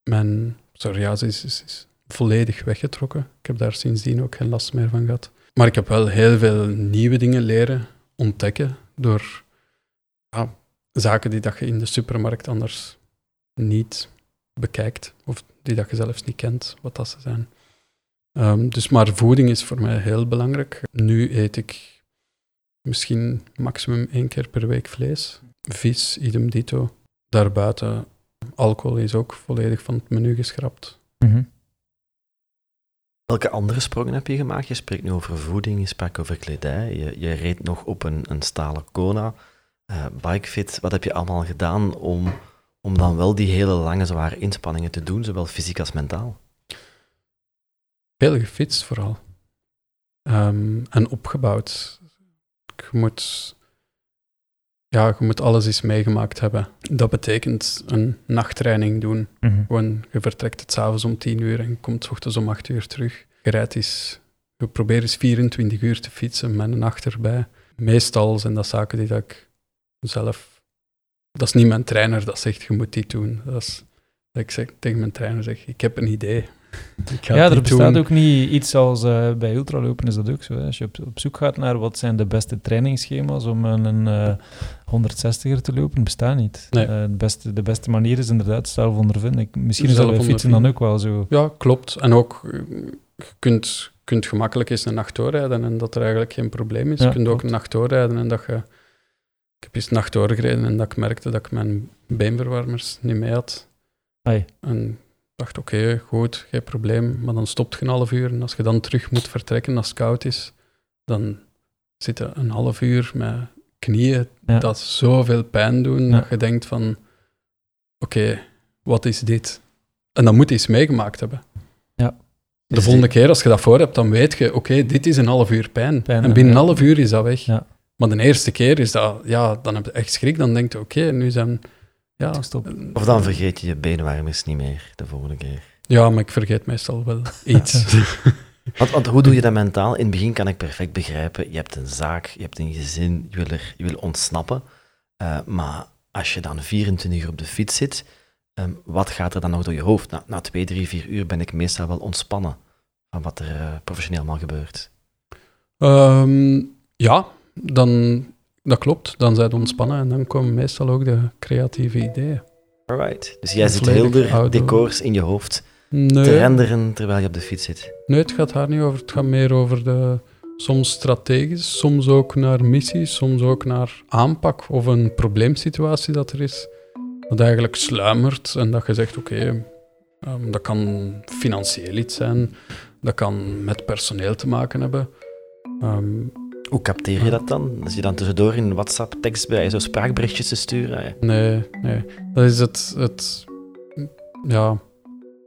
Mijn psoriasis is, is volledig weggetrokken. Ik heb daar sindsdien ook geen last meer van gehad. Maar ik heb wel heel veel nieuwe dingen leren ontdekken door ja, zaken die dat je in de supermarkt anders niet bekijkt. Of die dat je zelfs niet kent, wat dat ze zijn. Ehm, dus maar voeding is voor mij heel belangrijk. Nu eet ik misschien maximum één keer per week vlees. Vis, idem dito. Daarbuiten, alcohol is ook volledig van het menu geschrapt. Mhm. Welke andere sprongen heb je gemaakt? Je spreekt nu over voeding, je sprak over kledij, je, je reed nog op een, een stalen Kona, eh bikefit. Wat heb je allemaal gedaan om, om dan wel die hele lange, zware inspanningen te doen, zowel fysiek als mentaal? Veel gefietst vooral. Ehm, en opgebouwd. Je moet, ja, je moet alles eens meegemaakt hebben. Dat betekent een nachttraining doen. Mhm. Gewoon, je vertrekt het s'avonds om 10 uur en je komt 's ochtends om 8 uur terug. Je rijdt eens, je probeert eens 24 uur te fietsen met een nacht erbij. Meestal zijn dat zaken die dat ik zelf... Dat is niet mijn trainer dat zegt, je moet dit doen. Dat is dat ik zeg, tegen mijn trainer zeg, ik heb een idee. Ja, er bestaat doen. ook niet iets als eh, bij ultralopen is dat ook zo. Hè. Als je op, op zoek gaat naar wat zijn de beste trainingsschema's om een, een eh, 160er te lopen, bestaat niet. Nee. Eh, de, beste, de beste manier is inderdaad zelf ondervinden. Misschien is dat bij fietsen dan ook wel zo. Ja, klopt. En ook, je kunt, kunt gemakkelijk eens een nacht doorrijden en dat er eigenlijk geen probleem is. Ja, je kunt ook klopt. een nacht doorrijden en dat je... Ik heb eens een nacht doorgereden en dat ik merkte dat ik mijn beenverwarmers niet mee had. Ai. En ik dacht, oké, goed, geen probleem. Maar dan stopt je een half uur en als je dan terug moet vertrekken als het koud is, dan zit je een half uur met knieën Ja. dat zoveel pijn doen, Ja. dat je denkt van, oké, wat is dit? En dat moet je eens meegemaakt hebben. De Is volgende keer als je dat voor hebt, dan weet je, oké, dit is een half uur pijn. Pijn, en binnen ja. een half uur is dat weg. Ja. Maar de eerste keer is dat, ja, dan heb je echt schrik. Dan denk je, oké, nu zijn, ja, stoppen. Of dan vergeet je je beenwarmers niet meer de volgende keer. ja, maar ik vergeet meestal wel iets. Want, want hoe doe je dat mentaal? In het begin kan ik perfect begrijpen. Je hebt een zaak, je hebt een gezin, je wil, er, je wil ontsnappen. Eh, maar als je dan 24 uur op de fiets zit, ehm, wat gaat er dan nog door je hoofd? Na, na twee, drie, vier uur ben ik meestal wel ontspannen van wat er eh, professioneel allemaal gebeurt. Ehm, ja, dan, dat klopt. Dan zijn we ontspannen en dan komen meestal ook de creatieve ideeën. Alright. Dus jij zit heel de decors in je hoofd te renderen terwijl je op de fiets zit. nee, het gaat daar niet over. Het gaat meer over de, soms strategisch, soms ook naar missies, soms ook naar aanpak of een probleemsituatie dat er is. Dat eigenlijk sluimert en dat je zegt, oké, ehm, dat kan financieel iets zijn, dat kan met personeel te maken hebben. Ehm, Hoe capteer je dat dan? Als je dan tussendoor in WhatsApp tekst bij zo spraakberichtjes te sturen? Ah, ja. Nee, nee. Dat is het, het ja,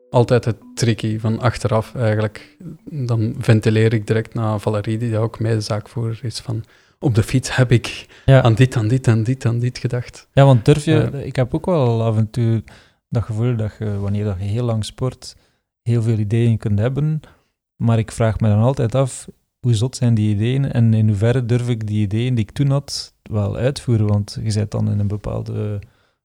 altijd het tricky van achteraf eigenlijk. Dan ventileer ik direct naar Valerie, die ook medezaakvoerder is, van op de fiets heb ik Ja. aan dit, aan dit, aan dit, aan dit gedacht. Ja, want durf je... Ik heb ook wel af en toe dat gevoel dat je, wanneer dat je heel lang sport, heel veel ideeën kunt hebben. Maar ik vraag me dan altijd af, hoe zot zijn die ideeën en in hoeverre durf ik die ideeën die ik toen had wel uitvoeren? Want je zit dan in een bepaalde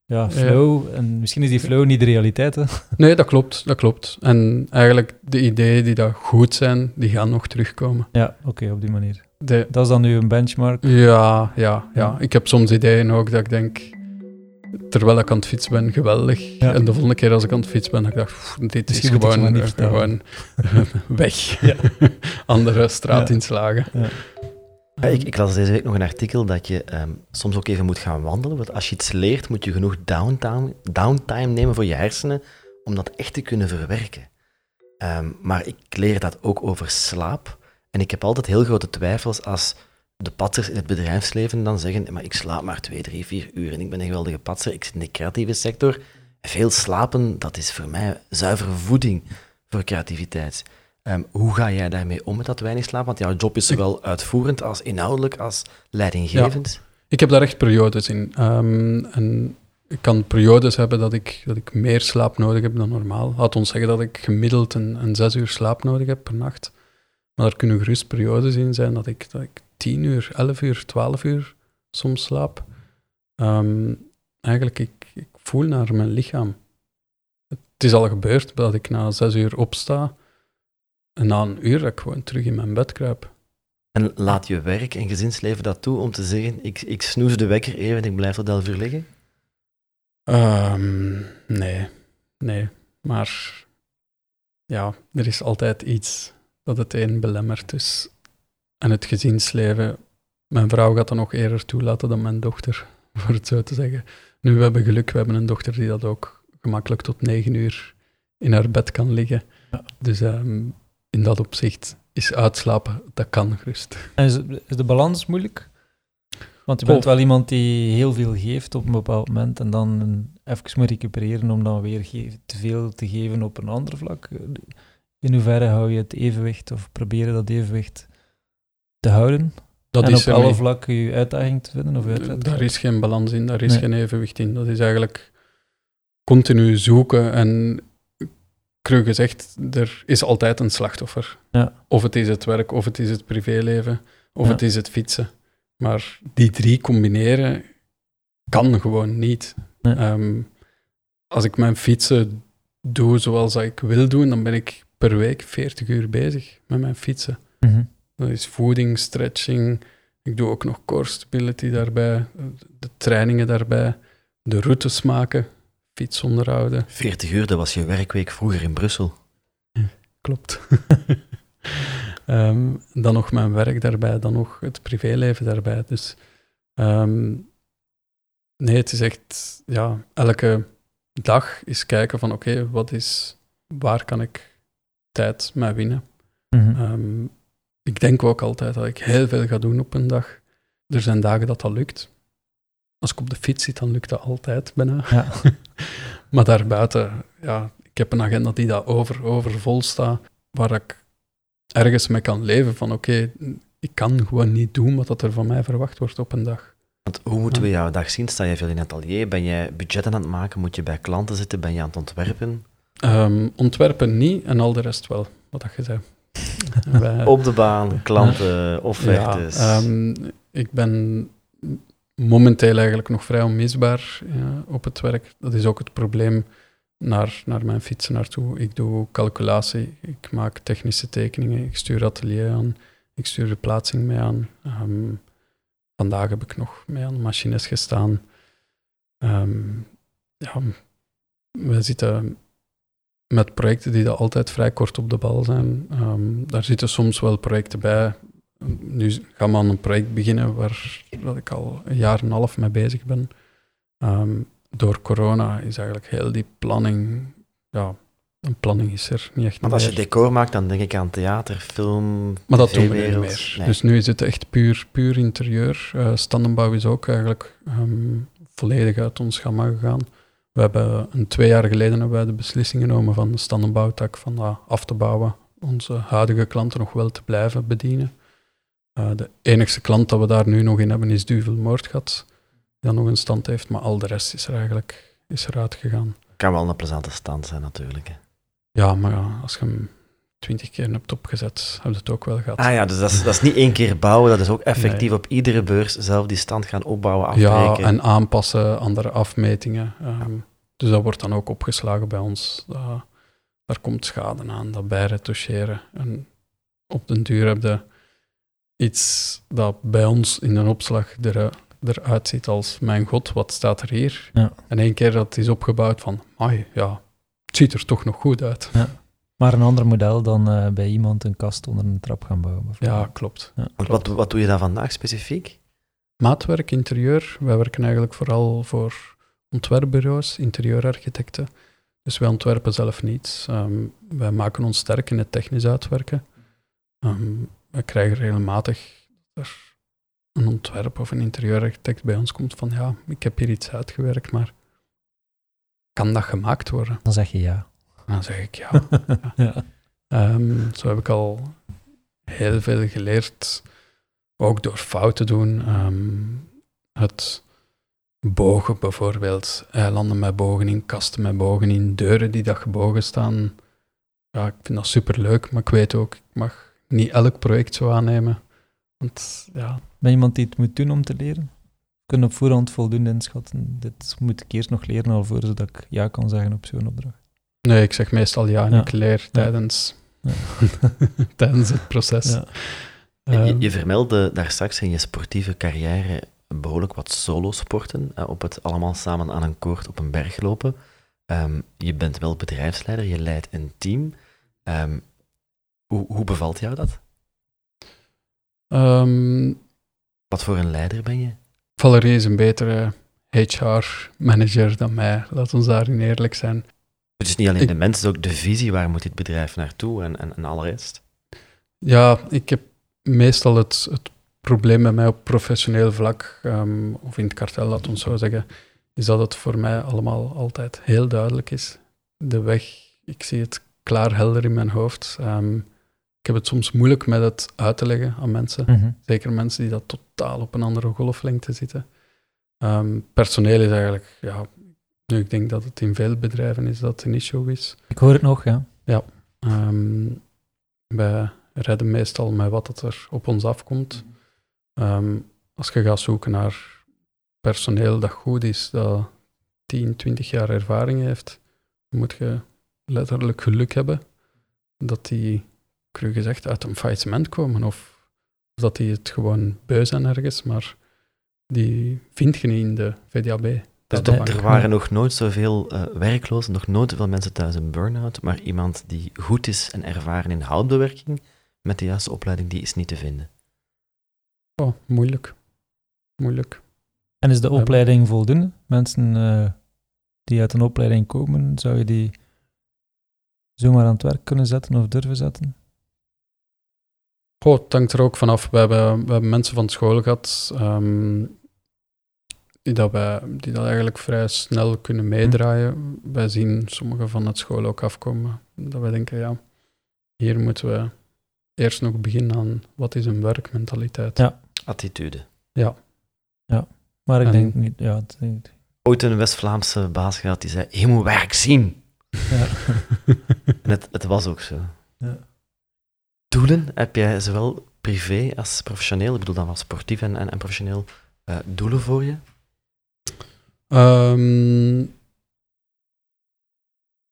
ja, flow. En misschien is die flow niet de realiteit, hè? Nee, dat klopt, dat klopt. En eigenlijk de ideeën die daar goed zijn, die gaan nog terugkomen. Ja, oké, op die manier. De, Dat is dan nu een benchmark. ja, ja, ja. Ik heb soms ideeën ook dat ik denk, terwijl ik aan het fietsen ben, geweldig. Ja. En de volgende keer als ik aan het fietsen ben, dat ik dacht, "Pff, dit is Misschien gewoon, niet gewoon weg. Ja. Andere straat Ja. inslagen. Ja. Ja, ik, ik las deze week nog een artikel dat je ehm, soms ook even moet gaan wandelen. Want als je iets leert, moet je genoeg downtime, downtime nemen voor je hersenen om dat echt te kunnen verwerken. Ehm, maar ik leer dat ook over slaap. En ik heb altijd heel grote twijfels als de patsers in het bedrijfsleven dan zeggen maar ik slaap maar twee, drie, vier uur en ik ben een geweldige patser. Ik zit in de creatieve sector. Veel slapen, dat is voor mij zuivere voeding voor creativiteit. Ehm, hoe ga jij daarmee om met dat weinig slaap? Want jouw job is zowel uitvoerend als inhoudelijk als leidinggevend. Ik heb daar echt periodes in. Ehm, en ik kan periodes hebben dat ik, dat ik meer slaap nodig heb dan normaal. Laat ons zeggen dat ik gemiddeld een, een zes uur slaap nodig heb per nacht. Maar er kunnen gerust periodes in zijn dat ik, dat ik tien uur, elf uur, twaalf uur soms slaap. Ehm, eigenlijk, ik, ik voel naar mijn lichaam. Het is al gebeurd dat ik na zes uur opsta en na een uur dat ik gewoon terug in mijn bed kruip. En laat je werk en gezinsleven dat toe om te zeggen, ik, ik snoes de wekker even en ik blijf tot elf uur liggen? Ehm, nee, nee. Maar ja, er is altijd iets dat het een belemmert. Dus. En het gezinsleven, mijn vrouw gaat dat nog eerder toelaten dan mijn dochter, voor het zo te zeggen. Nu, we hebben geluk, we hebben een dochter die dat ook gemakkelijk tot negen uur in haar bed kan liggen. Ja. Dus ehm, in dat opzicht is uitslapen, dat kan gerust. En is, is de balans moeilijk? Want je bent wel iemand die heel veel geeft op een bepaald moment en dan even moet recupereren om dan weer te veel te geven op een ander vlak. In hoeverre hou je het evenwicht of proberen dat evenwicht te houden? Dat en is op alle niet. vlakken je uitdaging te vinden of? Daar is geen balans in, daar is Nee. geen evenwicht in. Dat is eigenlijk continu zoeken. En cru gezegd, er is altijd een slachtoffer. Ja. Of het is het werk, of het is het privéleven, of Ja. het is het fietsen. Maar die drie combineren kan gewoon niet. Nee. Ehm, als ik mijn fietsen doe zoals ik wil doen, dan ben ik per week 40 uur bezig met mijn fietsen. Mhm. Dat is voeding, stretching. Ik doe ook nog core stability daarbij, de trainingen daarbij, de routes maken, fiets onderhouden. 40 uur, dat was je werkweek vroeger in Brussel. Klopt. Ehm, dan nog mijn werk daarbij, dan nog het privéleven daarbij. Dus ehm, nee, het is echt, ja, elke dag is kijken van oké, wat is, waar kan ik tijd mee winnen? Ehm, ik denk ook altijd dat ik heel veel ga doen op een dag. Er zijn dagen dat dat lukt. Als ik op de fiets zit, dan lukt dat altijd bijna. Ja. maar daarbuiten, ja, ik heb een agenda die daar over, over vol staat, waar ik ergens mee kan leven van oké, ik kan gewoon niet doen wat dat er van mij verwacht wordt op een dag. Want hoe moeten we jouw dag zien? Sta je veel in het atelier? Ben jij budgetten aan het maken? Moet je bij klanten zitten? Ben je aan het ontwerpen? Ehm, ontwerpen niet en al de rest wel, wat dat je zei. Op de baan, klanten, offertes. Ja, ehm, ik ben momenteel eigenlijk nog vrij onmisbaar ja, op het werk. Dat is ook het probleem naar, naar mijn fietsen naartoe. Ik doe calculatie, ik maak technische tekeningen, ik stuur atelier aan, ik stuur de plaatsing mee aan. Ehm, vandaag heb ik nog mee aan machines gestaan. Ehm, ja, wij zitten met projecten die dat altijd vrij kort op de bal zijn. Ehm, daar zitten soms wel projecten bij. Nu gaan we aan een project beginnen waar dat ik al een jaar en een half mee bezig ben. Ehm, door corona is eigenlijk heel die planning, ja, een planning is er niet echt Want als je decor maakt, dan denk ik aan theater, film, Maar dat doen we niet meer. Nee. Dus nu is het echt puur, puur interieur. Eh standenbouw is ook eigenlijk ehm, volledig uit ons gamma gegaan. We hebben een twee jaar geleden hebben wij de beslissing genomen van de standenbouwtak van dat af te bouwen. Onze huidige klanten nog wel te blijven bedienen. Eh, de enigste klant dat we daar nu nog in hebben is Duvel Moordgat, die dan nog een stand heeft, maar al de rest is er eigenlijk is eruit gegaan. kan wel een plezante stand zijn, natuurlijk. Hè. Ja, maar ja, als je hem twintig keer hebt opgezet, heb je het ook wel gehad. Ah ja, dus dat is, dat is niet één keer bouwen, dat is ook effectief op iedere beurs zelf die stand gaan opbouwen, Ja, afbreken. en aanpassen, andere afmetingen. ehm, dus dat wordt dan ook opgeslagen bij ons. Dat, daar komt schade aan, dat bijretoucheren. En op den duur heb je iets dat bij ons in een opslag er, eruit ziet als mijn god, wat staat er hier? Ja. En één keer dat het is opgebouwd van, ai, ja, het ziet er toch nog goed uit. Maar een ander model dan eh, bij iemand een kast onder een trap gaan bouwen. Ja, bijvoorbeeld. klopt. Ja. Want wat, wat doe je dan vandaag specifiek? Maatwerk, interieur. Wij werken eigenlijk vooral voor ontwerpbureaus, interieurarchitecten. Dus wij ontwerpen zelf niets. Ehm, wij maken ons sterk in het technisch uitwerken. Ehm we krijgen regelmatig dat er een ontwerp of een interieurarchitect bij ons komt van ja, ik heb hier iets uitgewerkt, maar kan dat gemaakt worden? Dan zeg je ja. Dan zeg ik ja. ja. Ehm, zo heb ik al heel veel geleerd, ook door fouten doen. Ehm, het bogen bijvoorbeeld, eilanden met bogen in, kasten met bogen in, deuren die dat gebogen staan. Ja, ik vind dat superleuk, maar ik weet ook, ik mag niet elk project zo aannemen. Want ja, Ben je iemand die het moet doen om te leren? Kunnen op voorhand voldoende inschatten. Dit moet ik eerst nog leren alvorens dat ik ja kan zeggen op zo'n opdracht. Nee, ik zeg meestal ja en Ja. ik leer tijdens, Ja. tijdens het proces. Ja. je, Ehm, je vermeldde daar straks in je sportieve carrière behoorlijk wat solosporten, eh, op het allemaal samen aan een koord op een berg lopen. Ehm, je bent wel bedrijfsleider, je leidt een team. Ehm, hoe, hoe bevalt jou dat? ehm, Wat voor een leider ben je? Valerie is een betere HR-manager dan mij. Laat ons daarin eerlijk zijn. Het is niet alleen Ik- de mensen, het is ook de visie, waar moet dit bedrijf naartoe en, en, en al rest. Ja, ik heb meestal het, het probleem bij mij op professioneel vlak, ehm, of in het kartel, laat ons zo zeggen, is dat het voor mij allemaal altijd heel duidelijk is. De weg, ik zie het klaar helder in mijn hoofd. Ehm, ik heb het soms moeilijk met het uit te leggen aan mensen. Mhm. Zeker mensen die dat totaal op een andere golflengte zitten. Ehm, personeel is eigenlijk, ja, nu ik denk dat het in veel bedrijven is dat een issue is. Ik hoor het nog, ja. Ehm, wij redden meestal met wat dat er op ons afkomt. Ehm, als je gaat zoeken naar personeel dat goed is, dat 10, 20 jaar ervaring heeft, moet je letterlijk geluk hebben dat die, cru gezegd, uit een faillissement komen. Of dat die het gewoon beu zijn ergens, maar die vind je niet in de VDAB. Dus er waren nog nooit zoveel eh werklozen, nog nooit zoveel mensen thuis in burn-out, maar iemand die goed is en ervaren in houtbewerking, met de juiste opleiding, die is niet te vinden. Oh, moeilijk. Moeilijk. En is de opleiding voldoende? Mensen eh, die uit een opleiding komen, zou je die zomaar aan het werk kunnen zetten of durven zetten? Goh, het hangt er ook vanaf. We hebben, we hebben mensen van school gehad ehm, die, dat wij, die dat eigenlijk vrij snel kunnen meedraaien. Wij zien sommigen van het school ook afkomen. Dat wij denken, ja, hier moeten we eerst nog beginnen aan wat is een werkmentaliteit. Ja. Attitude. Maar ik En- denk niet, ja, het- Ooit een West-Vlaamse baas gehad die zei: Je moet werk zien. ja. En het, het was ook zo. Ja. Doelen heb jij zowel privé als professioneel, ik bedoel dan wel sportief en, en, en professioneel, eh, doelen voor je? Ehm,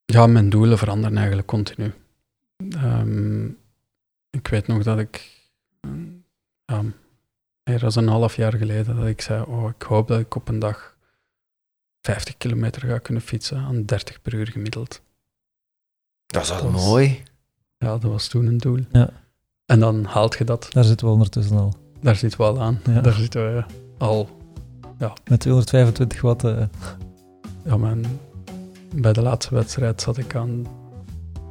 ja, mijn doelen veranderen eigenlijk continu. Ehm, ik weet nog dat ik, eh, ja, meer dan een half jaar geleden, dat ik zei, oh, ik hoop dat ik op een dag 50 kilometer ga kunnen fietsen aan 30 per uur gemiddeld. Dat is was- mooi. Ja, dat was toen een doel. Ja. En dan haalt je dat. Daar zitten we ondertussen al. Daar zitten we al aan. Ja. Daar zitten we al Met 225 watt. eh, Ja, maar bij de laatste wedstrijd zat ik aan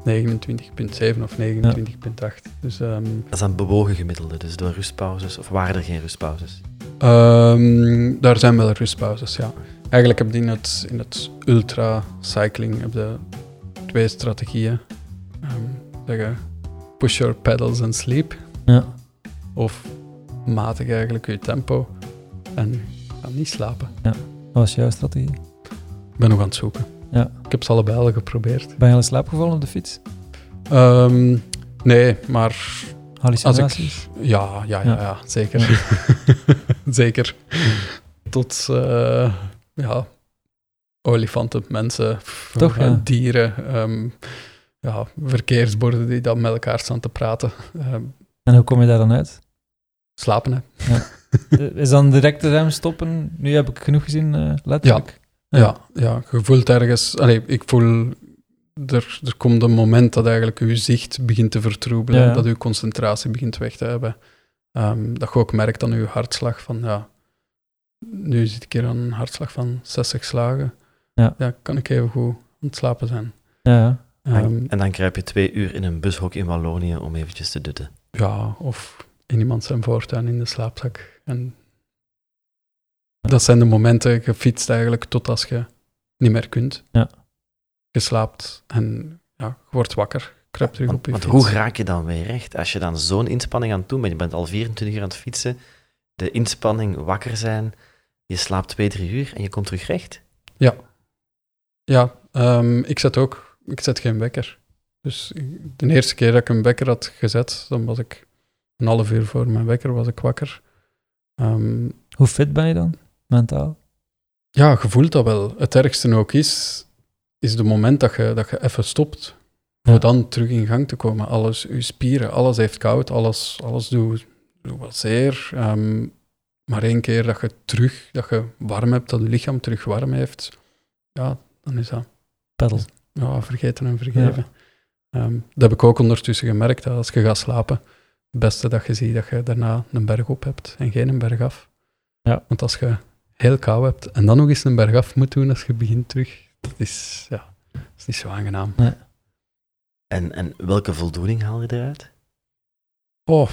29,7 of 29,8. Dus ehm, Dat is een bewogen gemiddelde, dus door rustpauzes, of waren er geen rustpauzes? ehm, daar zijn wel rustpauzes, ja. Eigenlijk heb je in het, in het ultra-cycling heb je twee strategieën. Ehm zeggen, push your pedals and sleep. Ja. Of matig eigenlijk je tempo en ga niet slapen. Wat was jouw strategie? Ik ben nog aan het zoeken. Ja. Ik heb ze allebei al geprobeerd. Ben je al in slaap gevallen op de fiets? Ehm, nee, maar Hallucinaties? Ja, ja, ja, Ja. ja zeker. zeker. Tot eh, ja, olifanten, mensen, Toch, ja. dieren, ehm, ja, verkeersborden die dan met elkaar staan te praten. Ehm, En hoe kom je daar dan uit? slapen, hè. Eh, Is dan direct de rem stoppen? Nu heb ik genoeg gezien, eh, letterlijk. Ja, ja, je voelt ergens... Allee, ik voel... Er, er komt een moment dat eigenlijk je zicht begint te vertroebelen, Ja, ja. dat je concentratie begint weg te hebben. Ehm, dat je ook merkt aan je hartslag van, ja, nu zit ik hier aan een hartslag van 60 slagen. Ja. kan ik even goed aan het slapen zijn. Ja, ja. Ehm, en dan kruip je twee uur in een bushok in Wallonië om eventjes te dutten. ja, of in iemand zijn voortuin in de slaapzak. En dat zijn de momenten, je fietst eigenlijk tot als je niet meer kunt. Ja. Je slaapt en ja, je wordt wakker, kruipt terug Want, op je want fiets. hoe raak je dan weer recht? Als je dan zo'n inspanning aan het doen bent, je bent al 24 uur aan het fietsen, de inspanning, wakker zijn, je slaapt twee, drie uur en je komt terug recht? Ja, ehm, ik zet ook, ik zet geen wekker. Dus de eerste keer dat ik een wekker had gezet, dan was ik een half uur voor mijn wekker was ik wakker. Ehm, Hoe fit ben je dan, mentaal? ja, je voelt dat wel. Het ergste ook is, is het moment dat je, dat je even stopt. Ja. dan terug in gang te komen. Alles, je spieren, alles heeft koud, alles, alles doet, doet wat zeer. Ehm, maar één keer dat je terug, dat je warm hebt, dat je lichaam terug warm heeft, ja, dan is dat Pedal. ja, vergeten en vergeven. Ehm, dat heb ik ook ondertussen gemerkt, dat als je gaat slapen, het beste dat je ziet dat je daarna een berg op hebt en geen een berg af. Ja. Want als je heel kou hebt en dan nog eens een berg af moet doen als je begint terug, dat is, ja, dat is niet zo aangenaam. En, en welke voldoening haal je eruit? Oh.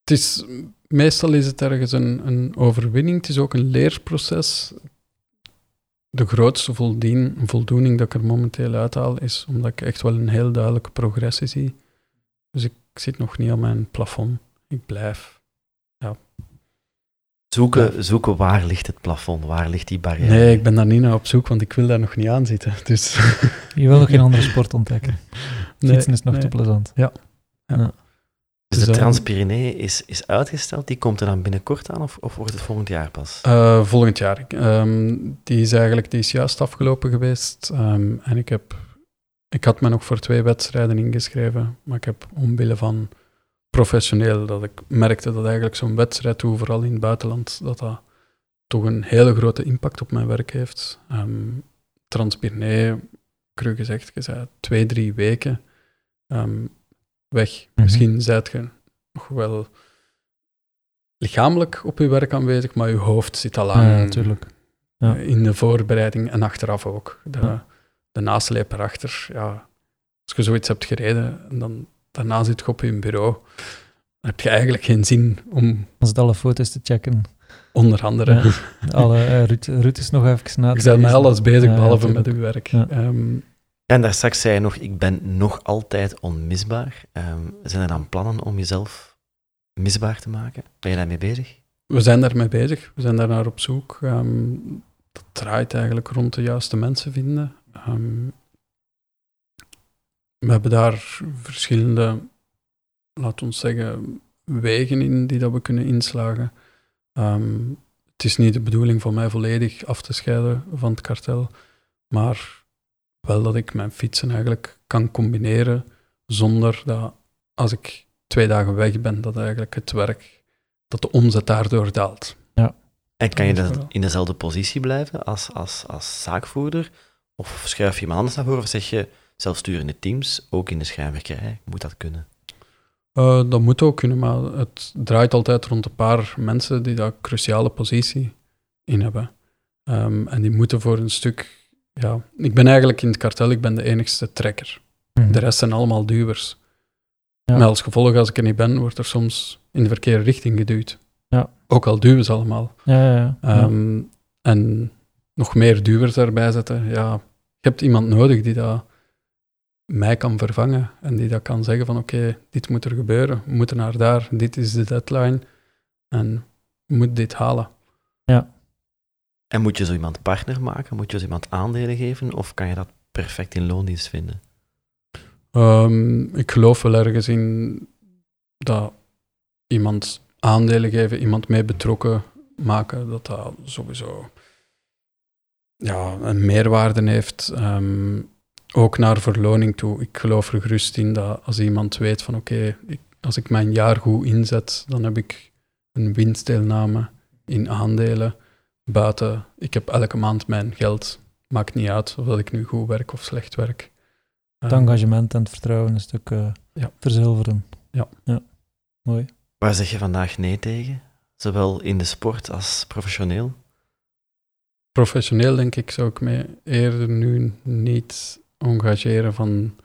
Het is, meestal is het ergens een, een overwinning, het is ook een leerproces. De grootste voldien, voldoening dat ik er momenteel uithaal, is omdat ik echt wel een heel duidelijke progressie zie. Dus ik zit nog niet aan mijn plafond. Ik blijf. Zoeken, zoeken waar ligt het plafond, waar ligt die barrière? Nee, ik ben daar niet naar op zoek, want ik wil daar nog niet aan zitten. Dus, Je wil nog geen andere sport ontdekken. nee, Fietsen is nog nee. te plezant. Dus Dus, de Transpyrenee is, is uitgesteld, die komt er dan binnenkort aan of, of wordt het volgend jaar pas? Eh, volgend jaar. Ehm, die is eigenlijk die is juist afgelopen geweest. Ehm, en ik, heb, ik had me nog voor twee wedstrijden ingeschreven. Maar ik heb omwille van professioneel, dat ik merkte dat eigenlijk zo'n wedstrijd toe, vooral in het buitenland, dat dat toch een hele grote impact op mijn werk heeft. Um, Transpyrenee, cru gezegd, je zei twee, drie weken ehm, weg. Mhm. Misschien zijt je nog wel lichamelijk op je werk aanwezig, maar je hoofd zit al Ja, natuurlijk. Ja. in de voorbereiding en achteraf ook. De, Ja. De nasleep erachter, ja, als je zoiets hebt gereden en dan daarna zit je op je bureau, dan heb je eigenlijk geen zin om Als het alle foto's te checken. onder andere... Ja. Alle routes nog even na te Je bent met alles bezig, Ja, behalve met je werk. Ja. Ehm, En daar straks zei je nog, ik ben nog altijd onmisbaar. Ehm, zijn er dan plannen om jezelf misbaar te maken? Ben je daarmee bezig? we zijn daarmee bezig. We zijn daar naar op zoek. Ehm, dat draait eigenlijk rond de juiste mensen vinden. Ehm, we hebben daar verschillende, laten we zeggen, wegen in die dat we kunnen inslagen. Ehm, het is niet de bedoeling voor mij volledig af te scheiden van het kartel, maar wel dat ik mijn fietsen eigenlijk kan combineren zonder dat als ik twee dagen weg ben, dat eigenlijk het werk, dat de omzet daardoor daalt. Ja. En kan je dat in dezelfde positie blijven als, als, als zaakvoerder? Of schuif je iemand anders naar voren? Of zeg je zelfsturende teams, ook in de schrijnwerkerij, moet dat kunnen? Uh, dat moet ook kunnen, maar het draait altijd rond een paar mensen die daar cruciale positie in hebben. Um, en die moeten voor een stuk... Ja, ik ben eigenlijk in het kartel, ik ben de enigste trekker. Mhm. De rest zijn allemaal duwers. Ja. Met als gevolg, als ik er niet ben, wordt er soms in de verkeerde richting geduwd. Ja. Ook al duwen ze allemaal. Ja, ja, ja. ja. Ehm, En nog meer duwers erbij zetten. Ja, je hebt iemand nodig die dat mij kan vervangen en die dat kan zeggen van oké, dit moet er gebeuren, we moeten naar daar, dit is de deadline en we moeten dit halen. En moet je zo iemand partner maken? Moet je zo iemand aandelen geven? Of kan je dat perfect in loondienst vinden? Ehm, ik geloof wel ergens in dat iemand aandelen geven, iemand mee betrokken maken, dat dat sowieso ja, een meerwaarde heeft. Ehm, ook naar verloning toe. Ik geloof er gerust in dat als iemand weet van oké, als ik mijn jaar goed inzet, dan heb ik een winstdeelname in aandelen. Buiten, ik heb elke maand mijn geld. Maakt niet uit of dat ik nu goed werk of slecht werk. Het engagement en het vertrouwen een stuk eh, Ja. verzilveren. Ja. ja. Mooi. Waar zeg je vandaag nee tegen? Zowel in de sport als professioneel? Professioneel denk ik zou ik mij eerder nu niet engageren van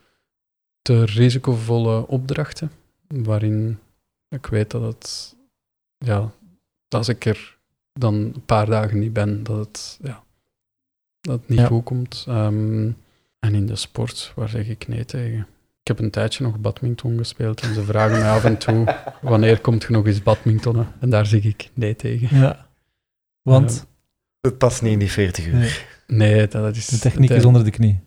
te risicovolle opdrachten, waarin ik weet dat het, ja, als ik er dan een paar dagen niet ben, dat het, ja, dat het niet Ja. goed komt. Ehm, en in de sport, waar zeg ik nee tegen? Ik heb een tijdje nog badminton gespeeld en ze vragen mij af en toe, wanneer komt je nog eens badmintonnen? En daar zeg ik nee tegen. Ja. Want Het past niet in die 40 uur. Nee. Nee, dat is... de techniek het- is onder de knie.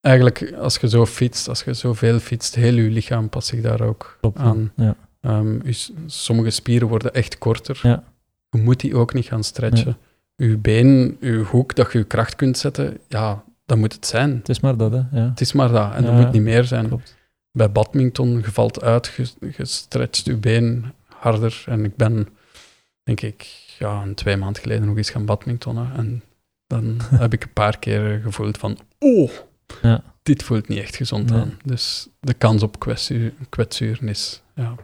Eigenlijk, als je zo fietst, als je zoveel fietst, heel je lichaam past zich daar ook Klopt. aan. Ja. Ehm, sommige spieren worden echt korter. Ja. Je moet die ook niet gaan stretchen. Je been, je hoek, dat je je kracht kunt zetten, ja, dat moet het zijn. Het is maar dat, hè. Ja. Het is maar dat. En dat moet niet meer zijn. Klopt. Bij badminton, je valt uit, je, je stretcht je been harder. En ik ben, denk ik, ja, een twee maanden geleden nog eens gaan badmintonnen. En dan heb ik een paar keer gevoeld van, oh, Ja. dit voelt niet echt gezond Nee. aan. Dus de kans op kwetsuur, kwetsuren is ja,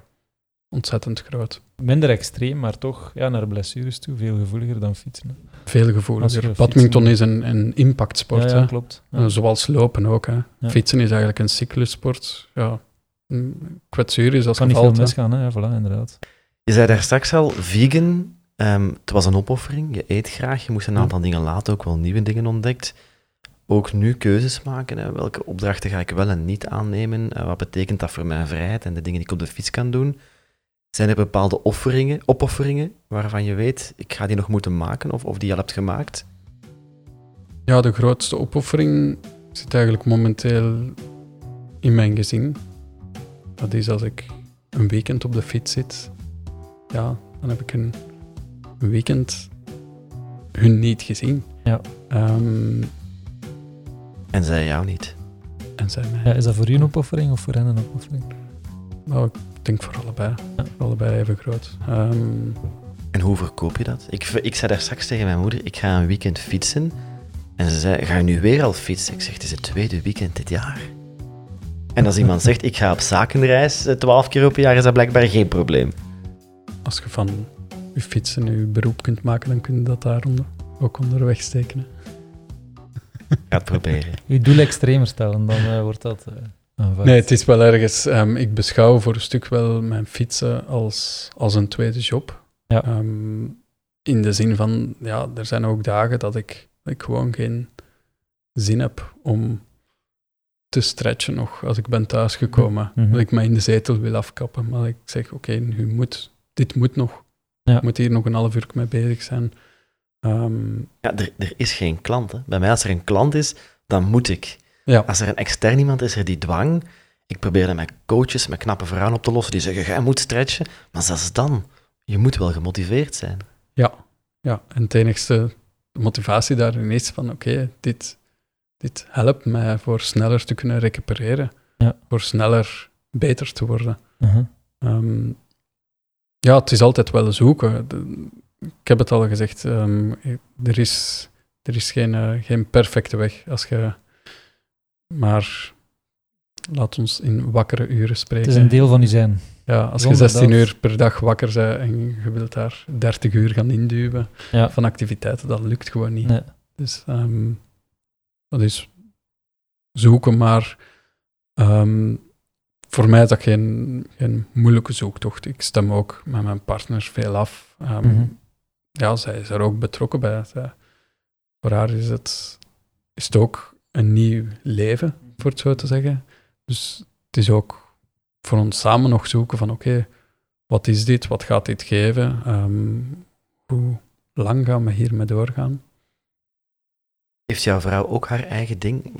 ontzettend groot. Minder extreem, maar toch ja, naar blessures toe veel gevoeliger dan fietsen. hè. Veel gevoeliger. Badminton is een, een impactsport, ja, ja, hè. klopt. Ja. Eh, zoals lopen ook. Hè. Ja. Fietsen is eigenlijk een cyclussport. Ja. Mm, Kwetsuur is als kan je niet veel misgaan, hè. Ja, voilà, inderdaad. Je zei daar straks al, vegan, ehm, het was een opoffering, je eet graag, je moest een Ja. aantal dingen laten, ook wel nieuwe dingen ontdekt. Ook nu keuzes maken, hè. welke opdrachten ga ik wel en niet aannemen, Eh, wat betekent dat voor mijn vrijheid en de dingen die ik op de fiets kan doen. Zijn er bepaalde offeringen, opofferingen waarvan je weet, ik ga die nog moeten maken of, of die je al hebt gemaakt? Ja, de grootste opoffering zit eigenlijk momenteel in mijn gezin. Dat is als ik een weekend op de fiets zit. Ja, dan heb ik een weekend hun niet gezien. Ja. Ehm, En zij jou niet. en zij mij. Ja, is dat voor u een opoffering of voor hen een opoffering? Nou, ik denk voor allebei. Ja. Voor allebei even groot. Ehm, En hoe verkoop je dat? Ik, ik zei daar straks tegen mijn moeder, ik ga een weekend fietsen. En ze zei, ga je nu weer al fietsen? Ik zeg, het is het tweede weekend dit jaar. En als iemand zegt, ik ga op zakenreis eh, twaalf keer per jaar, is dat blijkbaar geen probleem. als je van je fietsen je beroep kunt maken, dan kun je dat daar onder, ook onderweg steken. hè. Ga het proberen. Uw doel extremer stellen, dan eh, wordt dat eh. Nee, het is wel ergens. ehm, ik beschouw voor een stuk wel mijn fietsen als, als een tweede job. Ja. Ehm, in de zin van, ja, er zijn ook dagen dat ik, dat ik gewoon geen zin heb om te stretchen nog als ik ben thuisgekomen. Mhm. Dat ik mij in de zetel wil afkappen. Maar ik zeg, oké, nu moet, dit moet nog. Ja. moet hier nog een half uur mee bezig zijn. Ehm, Ja, er, er is geen klant. Hè. Bij mij, als er een klant is, dan moet ik. ja, Als er een extern iemand is, er die dwang. Ik probeer dat met coaches, met knappe vrouwen op te lossen, die zeggen, jij moet stretchen. Maar zelfs dan, je moet wel gemotiveerd zijn. ja, ja. En het enigste motivatie daarin is van, oké, dit, dit helpt mij voor sneller te kunnen recupereren. Ja. Voor sneller beter te worden. Mhm. Ehm, ja, het is altijd wel zoeken. Ik heb het al gezegd, ehm, er is, er is geen, eh, geen perfecte weg. Als je maar laat ons in wakkere uren Het spreken. is een deel van je zijn. ja, als je zonder 16 dat- uur per dag wakker bent en je wilt daar 30 uur gaan induwen Ja. van activiteiten, dat lukt gewoon niet. Nee. Dus ehm, dat is zoeken, maar ehm, voor mij is dat geen, geen moeilijke zoektocht. Ik stem ook met mijn partner veel af. Ehm, Mhm. Ja, zij is er ook betrokken bij. Zij- voor haar is het, is het ook een nieuw leven, voor het zo te zeggen. Dus het is ook voor ons samen nog zoeken van oké, wat is dit? Wat gaat dit geven? Ehm, hoe lang gaan we hiermee doorgaan? Heeft jouw vrouw ook haar eigen ding?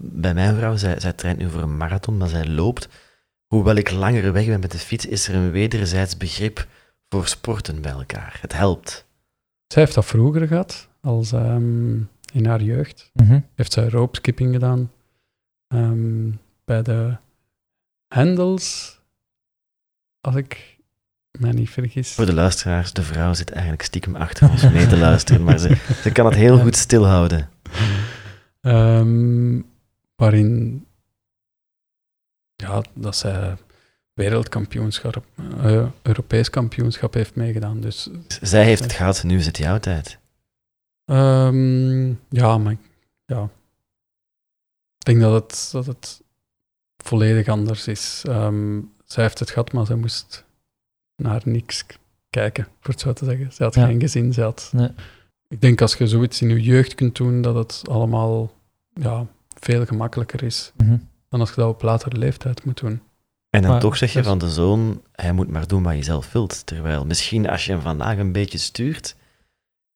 Bij mijn vrouw, zij, zij traint nu voor een marathon, maar zij loopt. Hoewel ik langer weg ben met de fiets, is er een wederzijds begrip voor sporten bij elkaar. Het helpt. Zij heeft dat vroeger gehad, als ehm, in haar jeugd. Mhm. Heeft zij ropeskipping gedaan. Ehm, bij de Hendels, als ik mij niet vergis. Voor de luisteraars, de vrouw zit eigenlijk stiekem achter ons mee te luisteren, maar ze, ze kan het heel goed stilhouden. Ehm, waarin ja, dat zij wereldkampioenschap, eh, Europees kampioenschap heeft meegedaan. Dus Zij heeft het gehad, nu is het jouw tijd. Ehm, ja, maar ik- ja. Ik denk dat het, dat het volledig anders is. Ehm, zij heeft het gehad, maar zij moest naar niks kijken, voor het zo te zeggen. Ze had Ja. geen gezin, ze had... Nee. Ik denk als je zoiets in je jeugd kunt doen, dat het allemaal ja, veel gemakkelijker is Mhm. Dan als je dat op latere leeftijd moet doen. En dan Maar toch zeg je dus- van de zoon, hij moet maar doen wat je zelf wilt. Terwijl misschien als je hem vandaag een beetje stuurt,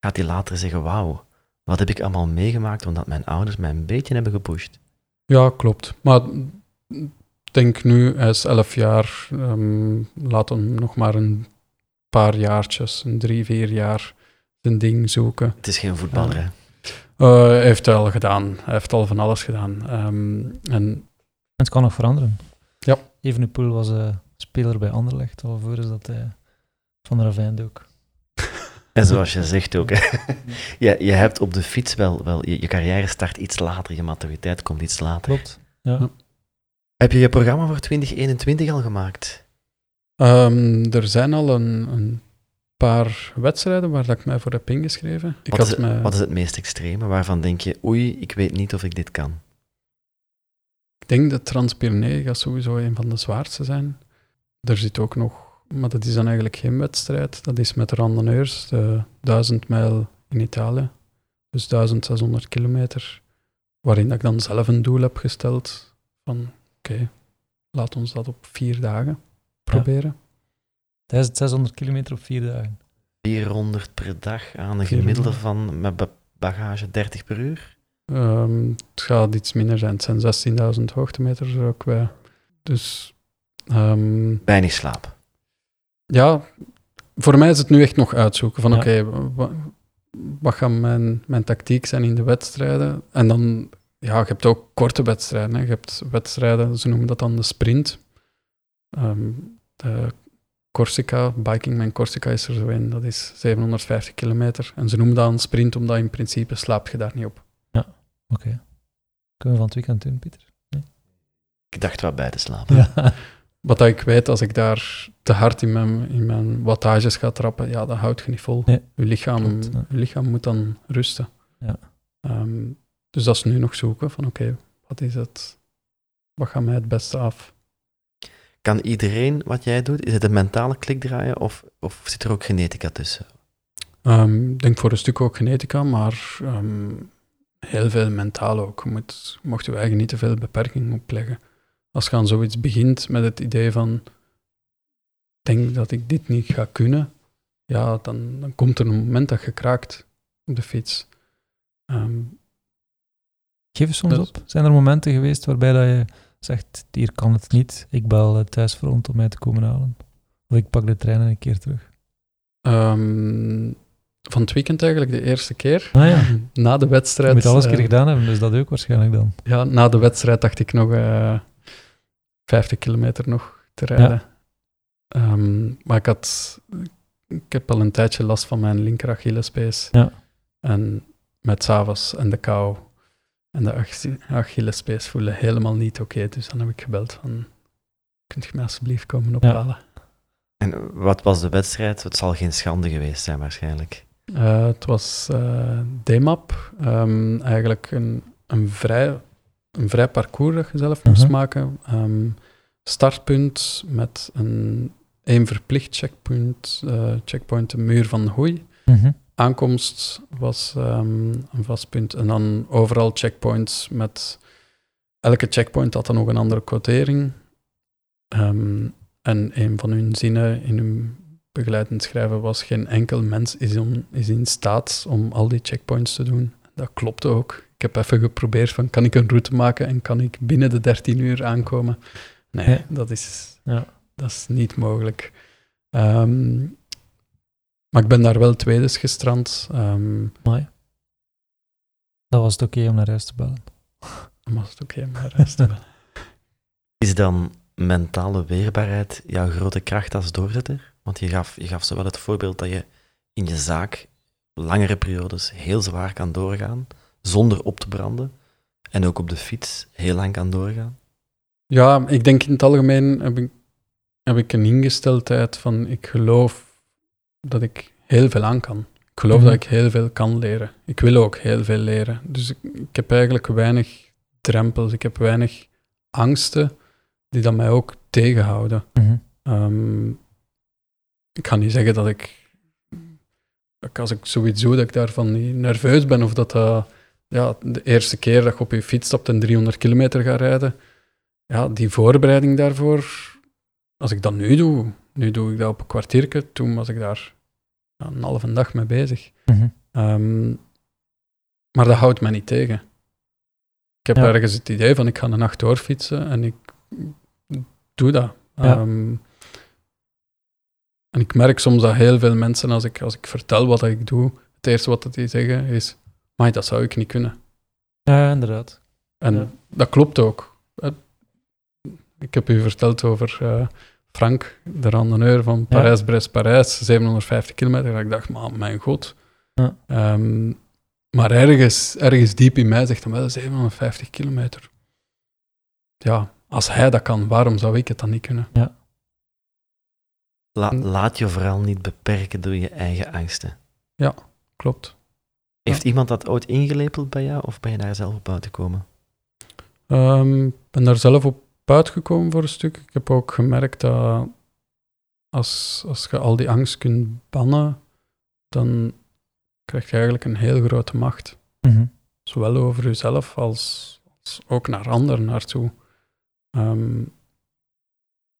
gaat hij later zeggen, wauw, wat heb ik allemaal meegemaakt omdat mijn ouders mij een beetje hebben gepusht. Ja, klopt. Maar denk nu, hij is elf jaar, ehm, laat hem nog maar een paar jaartjes, een drie, vier jaar, zijn ding zoeken. Het is geen voetballer, hè. Eh, hij heeft het al gedaan. Hij heeft al van alles gedaan. Ehm, en Het kan nog veranderen. Ja. Evenepoel was eh, speler bij Anderlecht, alvorens dat hij van de Ravijn dook. En zoals je zegt ook, hè. je, je hebt op de fiets wel, wel je, je carrière start iets later, je maturiteit komt iets later. Klopt. Ja. Ja. Heb je je programma voor 2021 al gemaakt? ehm, er zijn al een, een paar wedstrijden waar dat ik mij voor heb ingeschreven. Ik Wat is, had het, mij- wat is het meest extreme? Waarvan denk je, oei, ik weet niet of ik dit kan? Ik denk dat Transpyrenee gaat sowieso een van de zwaarste zijn. Er zit ook nog, maar dat is dan eigenlijk geen wedstrijd. Dat is met randonneurs, de 1000 mijl in Italië. Dus 1600 kilometer. Waarin dat ik dan zelf een doel heb gesteld van oké, laat ons dat op vier dagen proberen. 1600 kilometer op vier dagen. 400 per dag aan een 400. gemiddelde van met ba- bagage 30 per uur? Ehm, het gaat iets minder zijn. Het zijn 16.000 hoogtemeters er ook bij. Dus ehm, Weinig slaap. ja, voor mij is het nu echt nog uitzoeken van Ja. oké, wa- wat gaat mijn, mijn tactiek zijn in de wedstrijden? En dan, ja, je hebt ook korte wedstrijden. Hè. Je hebt wedstrijden, ze noemen dat dan de sprint. Ehm, de Corsica, Biking Man Corsica is er zo in, dat is 750 kilometer. En ze noemen dat een sprint, omdat in principe slaap je daar niet op. Oké. Kunnen we van het weekend doen, Pieter? Ik dacht wat bij te slapen. Ja. Wat ik weet, als ik daar te hard in mijn, in mijn wattages ga trappen, ja, dat houdt je niet vol. Nee, je, lichaam, klopt, ja. je lichaam moet dan rusten. Ja. Ehm, dus dat is nu nog zoeken van oké, wat is het? Wat gaat mij het beste af? Kan iedereen wat jij doet? Is het een mentale klik draaien of, of zit er ook genetica tussen? Ehm, Ik denk voor een stuk ook genetica, maar ehm, heel veel mentaal ook. Je moet, je mocht je eigen niet te veel beperkingen opleggen. Als je aan zoiets begint met het idee van, ik denk dat ik dit niet ga kunnen, ja, dan, dan komt er een moment dat je kraakt op de fiets. Ehm, Geef eens soms Dus- op. Zijn er momenten geweest waarbij dat je zegt, hier kan het niet, ik bel het thuisfront om mij te komen halen? Of ik pak de trein en een keer terug? ehm, van het weekend eigenlijk de eerste keer. Ah ja, Na de je wedstrijd. moet alles een eh, keer gedaan hebben, dus dat ook waarschijnlijk dan. Ja, na de wedstrijd dacht ik nog eh 50 kilometer nog te rijden. Ehm, maar ik had... Ik heb al een tijdje last van mijn linker Achillespees. Ja. En met s'avonds en de kou en de Ach- Achillespees voelen helemaal niet oké. Dus dan heb ik gebeld van... Kunt je mij alsjeblieft komen ophalen? En wat was de wedstrijd? Het zal geen schande geweest zijn, waarschijnlijk. Eh, het was eh DMAP. Ehm, eigenlijk een, een, vrij, een vrij parcours dat je zelf moest Mhm. maken. Ehm, startpunt met een één verplicht checkpoint, eh, checkpoint, de muur van Hoei. Mhm. Aankomst was ehm, een vast punt. En dan overal checkpoints met... Elke checkpoint had dan nog een andere quotering. En een van hun zinnen in hun begeleidend schrijven was: Geen enkel mens is, om, is in staat om al die checkpoints te doen. Dat klopte ook. Ik heb even geprobeerd van, kan ik een route maken en kan ik binnen de 13 uur aankomen? Nee, Ja. dat, is, Ja. dat is niet mogelijk. Ehm, maar ik ben daar wel tweedes gestrand. Ehm Mooi. Dat was het oké om naar huis te bellen. dan was het oké, maar de rest wel. Is dan mentale weerbaarheid jouw grote kracht als doorzetter? Want je gaf, je gaf zowel het voorbeeld dat je in je zaak langere periodes heel zwaar kan doorgaan, zonder op te branden. En ook op de fiets heel lang kan doorgaan. Ja, ik denk in het algemeen heb ik, heb ik een ingesteldheid van ik geloof dat ik heel veel aan kan. Ik geloof Mhm. dat ik heel veel kan leren. Ik wil ook heel veel leren. Dus ik, ik heb eigenlijk weinig drempels. Ik heb weinig angsten die dat mij ook tegenhouden. Mhm. Ehm, ik ga niet zeggen dat ik, als ik zoiets doe, dat ik daarvan niet nerveus ben. Of dat dat, ja, de eerste keer dat je op je fiets stapt en 300 kilometer gaat rijden, ja, die voorbereiding daarvoor, als ik dat nu doe, nu doe ik dat op een kwartiertje, toen was ik daar ja, een halve dag mee bezig. Mhm. Ehm, maar dat houdt mij niet tegen. Ik heb Ja. ergens het idee van ik ga een nacht doorfietsen en ik doe dat. Ja. Ehm, en ik merk soms dat heel veel mensen, als ik, als ik vertel wat ik doe, het eerste wat die zeggen is, maar dat zou ik niet kunnen. Ja, inderdaad. En Ja. dat klopt ook. Eh, Ik heb u verteld over eh, Frank, de randonneur van Parijs-Brest-Parijs, 750 kilometer. Dat ik dacht, man, mijn god. Ja. Ehm, maar ergens, ergens diep in mij zegt hij wel 750 kilometer. Ja, als hij dat kan, waarom zou ik het dan niet kunnen? La- Hm. laat je vooral niet beperken door je eigen angsten. Klopt. Heeft iemand dat ooit ingelepeld bij jou, of ben je daar zelf op buiten gekomen? Ehm, Ik ben daar zelf op uitgekomen voor een stuk. Ik heb ook gemerkt dat als, als je al die angst kunt bannen, dan krijg je eigenlijk een heel grote macht. Mhm. Zowel over jezelf als, als ook naar anderen naartoe. Ehm,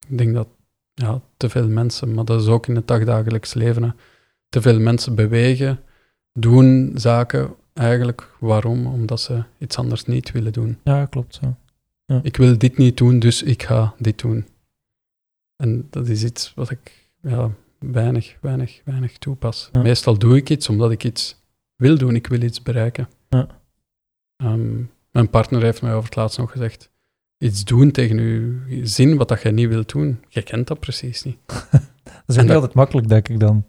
ik denk dat ja, te veel mensen, maar dat is ook in het dagdagelijks leven, hè, te veel mensen bewegen, doen zaken eigenlijk. Waarom? Omdat ze iets anders niet willen doen. Ja, klopt. Zo. Ik wil dit niet doen, dus ik ga dit doen. En dat is iets wat ik ja, weinig, weinig, weinig toepas. Ja. Meestal doe ik iets omdat ik iets wil doen, ik wil iets bereiken. Ja. Ehm, mijn partner heeft mij over het laatst nog gezegd, iets doen tegen je zin wat dat jij niet wilt doen. Jij kent dat precies niet. Dat is ook niet dat- altijd makkelijk, denk ik dan.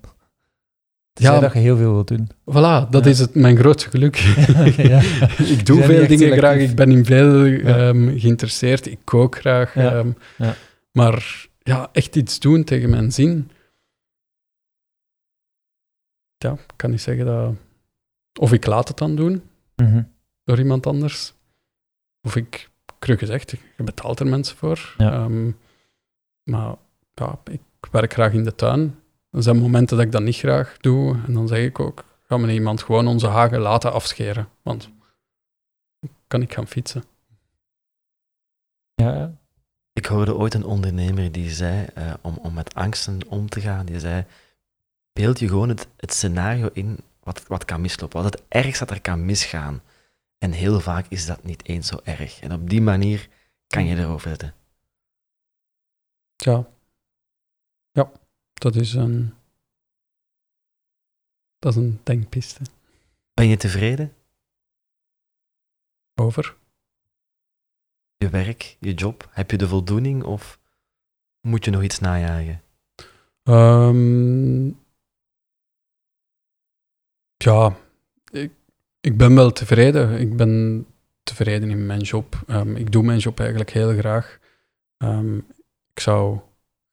Ja, Ja, dat je heel veel wilt doen. Voilà, dat Ja. is het, mijn grootste geluk. Ja. ik doe veel dingen selectief. graag, ik ben in veel ehm, geïnteresseerd, ik kook graag. Ehm, Ja. Maar ja, echt iets doen tegen mijn zin. Ja, ik kan niet zeggen dat. Of ik laat het dan doen Mhm. door iemand anders. Of ik, cru gezegd, je betaalt er mensen voor. Ja. Ehm, maar ja, ik werk graag in de tuin. Er zijn momenten dat ik dat niet graag doe. En dan zeg ik ook, ga me iemand gewoon onze hagen laten afscheren. Want dan kan ik gaan fietsen. Ja, ja. Ik hoorde ooit een ondernemer die zei, eh, om, om met angsten om te gaan, die zei, beeld je gewoon het, het scenario in wat, wat kan mislopen, wat het ergst dat er kan misgaan. En heel vaak is dat niet eens zo erg. En op die manier kan je erover zetten. Ja. Ja, dat is een... Dat is een denkpiste. Ben je tevreden? Over? Je werk, je job? Heb je de voldoening of moet je nog iets najagen? Ehm, ja, ik, ik ben wel tevreden. Ik ben tevreden in mijn job. Ehm, ik doe mijn job eigenlijk heel graag. Ehm, ik zou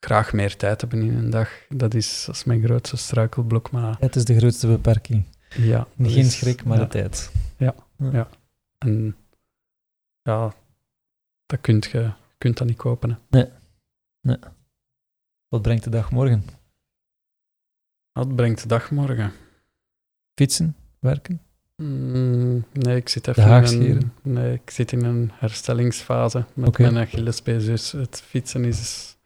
graag meer tijd hebben in een dag. Dat is, dat is mijn grootste struikelblok. Maar Het is de grootste beperking. ja, Geen is- schrik, maar ja. de tijd. En ja, dat kunt je kunt dat niet kopen. hè. Wat brengt de dag morgen? Wat brengt de dag morgen? Fietsen? Werken? Mm, nee, ik zit even in een, nee, ik zit in een herstellingsfase met mijn Achillespees. Dus het fietsen is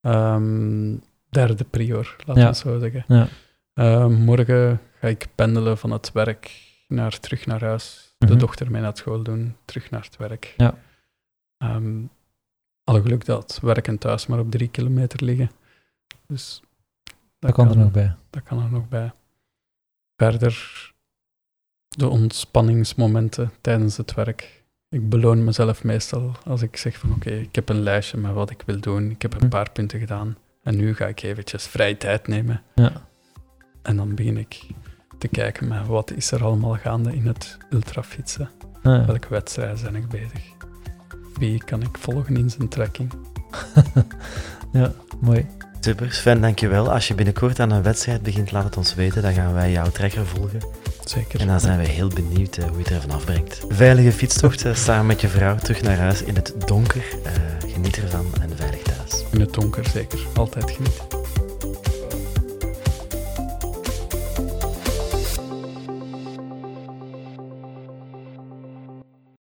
ehm, derde prior, laten Ja. we zo zeggen. Ja. Ehm, morgen ga ik pendelen van het werk naar, terug naar huis. De Mhm. dochter mee naar school doen, terug naar het werk. Ja. Ehm, alle geluk dat werk en thuis maar op drie kilometer liggen. Dus Dat kan er nog bij. dat kan er nog bij. Verder de ontspanningsmomenten tijdens het werk. Ik beloon mezelf meestal als ik zeg van oké, ik heb een lijstje met wat ik wil doen. Ik heb een Hm. paar punten gedaan. En nu ga ik eventjes vrije tijd nemen. Ja. En dan begin ik te kijken met wat is er allemaal gaande in het ultrafietsen. Ah, ja. Welke wedstrijden ben ik bezig? Wie kan ik volgen in zijn trekking? ja, mooi. Super, Sven, dankjewel. Als je binnenkort aan een wedstrijd begint, laat het ons weten. Dan gaan wij jouw trekker volgen. Zeker. En dan zijn wij heel benieuwd eh, hoe je het ervan afbrengt. Veilige fietstocht eh, samen met je vrouw terug naar huis in het donker. Eh, geniet ervan en veilig thuis. In het donker zeker. Altijd genieten.